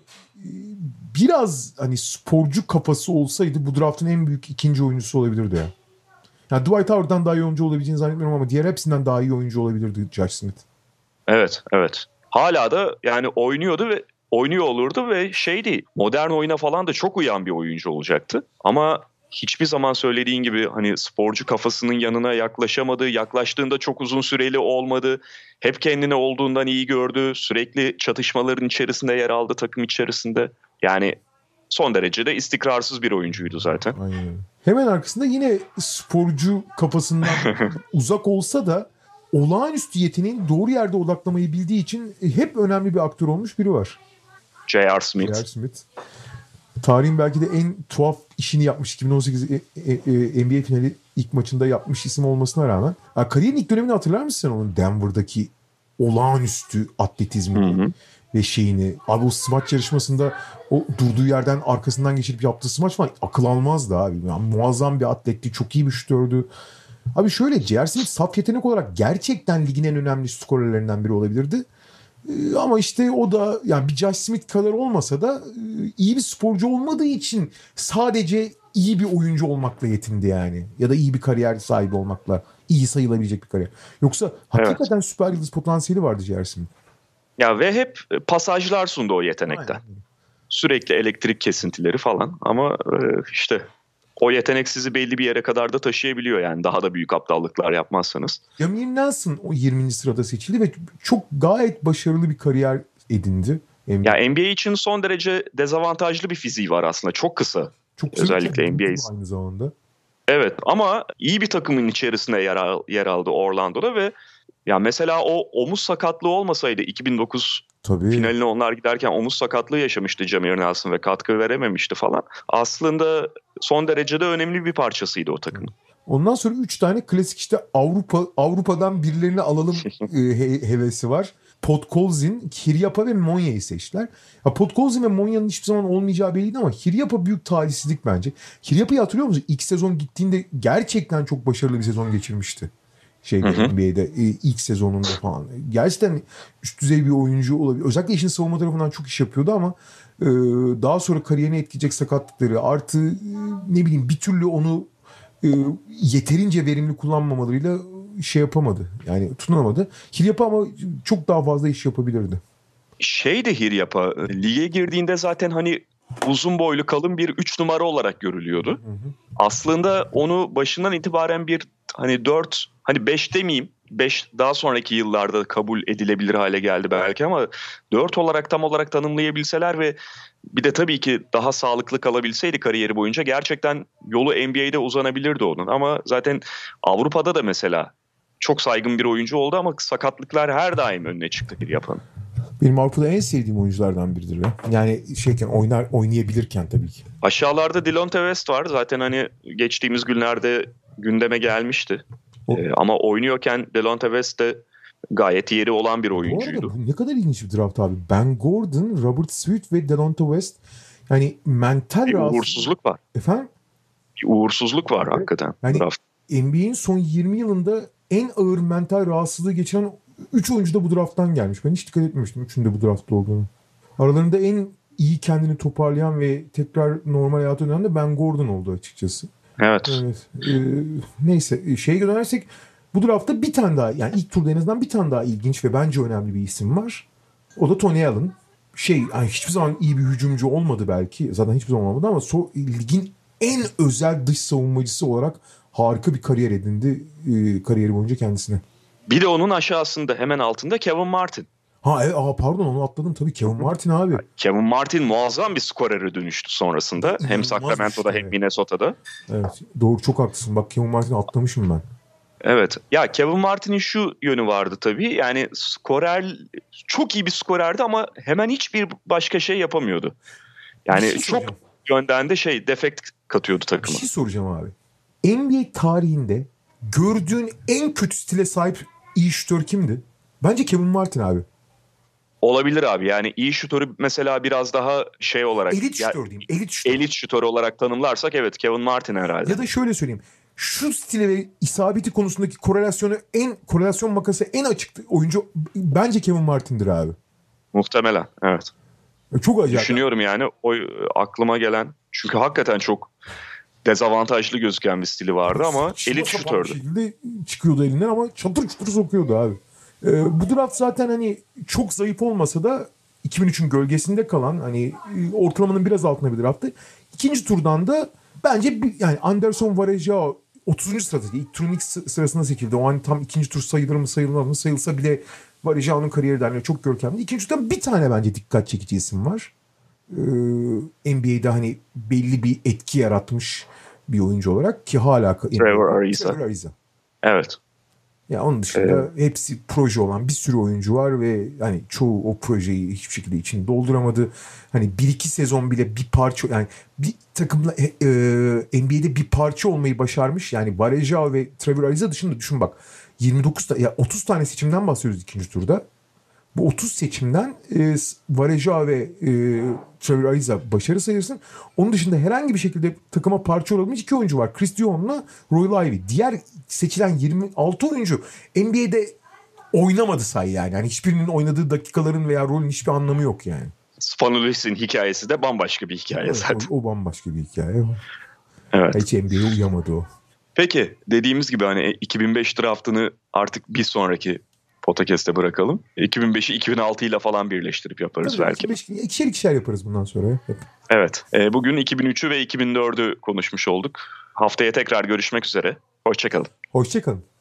biraz hani sporcu kafası olsaydı bu draftın en büyük ikinci oyuncusu olabilirdi ya. Yani Dwight Howard'dan daha iyi oyuncu olabileceğini zannetmiyorum ama diğer hepsinden daha iyi oyuncu olabilirdi Josh Smith. Evet, evet. Hala da yani oynuyordu ve oynuyor olurdu ve şeydi modern oyuna falan da çok uyan bir oyuncu olacaktı. Ama hiçbir zaman söylediğin gibi hani sporcu kafasının yanına yaklaşamadı. Yaklaştığında çok uzun süreli olmadı. Hep kendini olduğundan iyi gördü. Sürekli çatışmaların içerisinde yer aldı takım içerisinde. Yani son derece de istikrarsız bir oyuncuydu zaten. Aynen. Hemen arkasında yine sporcu kafasından uzak olsa da olağanüstü yeteneğin doğru yerde odaklamayı bildiği için hep önemli bir aktör olmuş biri var. J.R. Smith. J.R. Smith tarihin belki de en tuhaf işini yapmış 2018 e, e, e, NBA finali ilk maçında yapmış isim olmasına rağmen. Yani kariyerin ilk dönemini hatırlar mısın sen onun Denver'daki olağanüstü atletizmi ve şeyini. Abi o smaç yarışmasında o durduğu yerden arkasından geçirip yaptığı smaç falan akıl almazdı abi. Yani muazzam bir atletti. Çok iyi bir şutördü. Abi şöyle. Smith saf yetenek olarak gerçekten ligin en önemli skorerlerinden biri olabilirdi. Ee, ama işte o da yani bir Josh Smith kadar olmasa da e, iyi bir sporcu olmadığı için sadece iyi bir oyuncu olmakla yetindi yani. Ya da iyi bir kariyer sahibi olmakla iyi sayılabilecek bir kariyer. Yoksa hakikaten evet. süper yıldız potansiyeli vardı. Smith. Ya ve hep pasajlar sundu o yetenekten. Aynen. Sürekli elektrik kesintileri falan ama e, işte o yetenek sizi belli bir yere kadar da taşıyabiliyor yani daha da büyük aptallıklar yapmazsanız. Jamir Nelson o 20. sırada seçildi ve çok gayet başarılı bir kariyer edindi. NBA. Ya NBA için son derece dezavantajlı bir fiziği var aslında. Çok kısa. Çok özellikle NBA aynı zamanda. Evet ama iyi bir takımın içerisinde yer, al, yer aldı Orlando'da ve ya mesela o omuz sakatlığı olmasaydı 2009 Tabii. finaline onlar giderken omuz sakatlığı yaşamıştı Jamir Nelson ve katkı verememişti falan. Aslında son derecede önemli bir parçasıydı o takımın. Ondan sonra 3 tane klasik işte Avrupa Avrupa'dan birilerini alalım e, he, hevesi var. Podkolzin, Hiryapa ve Monya'yı seçtiler. Ya Podkolzin ve Monya'nın hiçbir zaman olmayacağı belliydi ama Hiryapa büyük talihsizlik bence. Hiryapa'yı hatırlıyor musun? İlk sezon gittiğinde gerçekten çok başarılı bir sezon geçirmişti şeyde hı hı. NBA'de e, ilk sezonunda falan. Gerçekten üst düzey bir oyuncu olabilir. Özellikle işin savunma tarafından çok iş yapıyordu ama e, daha sonra kariyerini etkileyecek sakatlıkları artı e, ne bileyim bir türlü onu yeterince verimli kullanmamalarıyla şey yapamadı. Yani tutunamadı. Hiryapa ama çok daha fazla iş yapabilirdi. Şey de Hiryapa lige girdiğinde zaten hani uzun boylu kalın bir 3 numara olarak görülüyordu. Hı hı. Aslında onu başından itibaren bir hani 4 hani 5 demeyeyim 5 daha sonraki yıllarda kabul edilebilir hale geldi belki ama 4 olarak tam olarak tanımlayabilseler ve bir de tabii ki daha sağlıklı kalabilseydi kariyeri boyunca gerçekten yolu NBA'de uzanabilirdi onun. Ama zaten Avrupa'da da mesela çok saygın bir oyuncu oldu ama sakatlıklar her daim önüne çıktı bir yapan. Benim Avrupa'da en sevdiğim oyunculardan biridir ya. Yani şeyken oynar oynayabilirken tabii ki. Aşağılarda Delonte West var. Zaten hani geçtiğimiz günlerde gündeme gelmişti. O- Ee, ama oynuyorken Delonte West de gayet yeri olan bir Bu oyuncuydu. arada bu ne kadar ilginç bir draft abi. Ben Gordon, Robert Sweet ve Delonte West. Yani mental Bir rahatsız- uğursuzluk var. Efendim? Bir uğursuzluk var Evet. hakikaten. Yani- draft. NBA'in son 20 yılında en ağır mental rahatsızlığı geçiren 3 oyuncu da bu drafttan gelmiş. Ben hiç dikkat etmemiştim üçünün de bu draftta olduğunu. Aralarında en iyi kendini toparlayan ve tekrar normal hayata dönen de Ben Gordon oldu açıkçası. Evet. Evet. Ee, neyse şeye dönersek bu draftta bir tane daha yani ilk turda en azından bir tane daha ilginç ve bence önemli bir isim var. O da Tony Allen. Şey yani hiçbir zaman iyi bir hücumcu olmadı belki. Zaten hiçbir zaman olmadı ama so, ligin en özel dış savunmacısı olarak harika bir kariyer edindi e, kariyeri boyunca kendisine. Bir de onun aşağısında hemen altında Kevin Martin. Ha evet, aa, pardon onu atladım tabii Kevin Martin abi. Kevin Martin muazzam bir skorere dönüştü sonrasında. Hem Sacramento'da işte, hem. Minnesota'da. Evet doğru çok haklısın. Bak Kevin Martin'i atlamışım ben. Evet. Ya Kevin Martin'in şu yönü vardı tabii. Yani skorer çok iyi bir skorerdi ama hemen hiçbir başka şey yapamıyordu. Yani Bir şey çok soracağım. yönden de şey defekt katıyordu Bir takıma. şey soracağım abi. NBA tarihinde gördüğün en kötü stile sahip iyi şütör kimdi? Bence Kevin Martin abi. Olabilir abi. Yani iyi şutörü mesela biraz daha şey olarak Elit ya- şütör diyeyim. Elit şütör. elit şutör olarak tanımlarsak evet Kevin Martin herhalde. Ya da şöyle söyleyeyim. Şu stile ve isabeti konusundaki korelasyonu en korelasyon makası en açık oyuncu bence Kevin Martin'dir abi. Muhtemelen evet. Çok acayip. Düşünüyorum yani o aklıma gelen çünkü hakikaten çok dezavantajlı gözüken bir stili vardı ama elit şutördü. şekilde çıkıyordu elinden ama çatır çutur sokuyordu abi. Ee, bu draft zaten hani çok zayıf olmasa da 2003'ün gölgesinde kalan hani e, ortalamanın biraz altında bir drafttı. İkinci turdan da bence bir, yani Anderson Varejao 30. sırada. İlk turun ilk sı- sırasına seçildi. O an tam ikinci tur sayılır mı sayılmaz mı sayılsa bile Varejao'nun kariyeri derneği çok görkemli. İkinci turdan bir tane bence dikkat çekici isim var. Ee, NBA'de hani belli bir etki yaratmış bir oyuncu olarak ki hala Trevor Ariza. Trevor Ariza. Evet. Ya onun dışında hepsi proje olan bir sürü oyuncu var ve hani çoğu o projeyi hiçbir şekilde içini dolduramadı. Hani bir iki sezon bile bir parça yani bir takımla e, e, NBA'de bir parça olmayı başarmış. Yani Varejao ve Trevor Ariza dışında düşün bak 29 ta- ya 30 tane seçimden bahsediyoruz ikinci turda. Bu 30 seçimden e, Varejao ve e, Trevor Ariza başarı sayırsın. Onun dışında herhangi bir şekilde takıma parça olabilmiş iki oyuncu var. Chris Dion'la Roy Ivey. Diğer seçilen 26 oyuncu NBA'de oynamadı say yani. yani. Hiçbirinin oynadığı dakikaların veya rolün hiçbir anlamı yok yani. Spanulis'in hikayesi de bambaşka bir hikaye Evet, zaten. o, o bambaşka bir hikaye. Evet. Hiç NBA'ye uyamadı o. Peki dediğimiz gibi hani 2005 draftını artık bir sonraki podcast'te bırakalım. 2005'i 2006 ile falan birleştirip yaparız Tabii, belki. 25 ikişer ikişer yaparız bundan sonra. Hep. Evet. e, bugün 2003'ü ve 2004'ü konuşmuş olduk. Haftaya tekrar görüşmek üzere. Hoşçakalın. Hoşçakalın.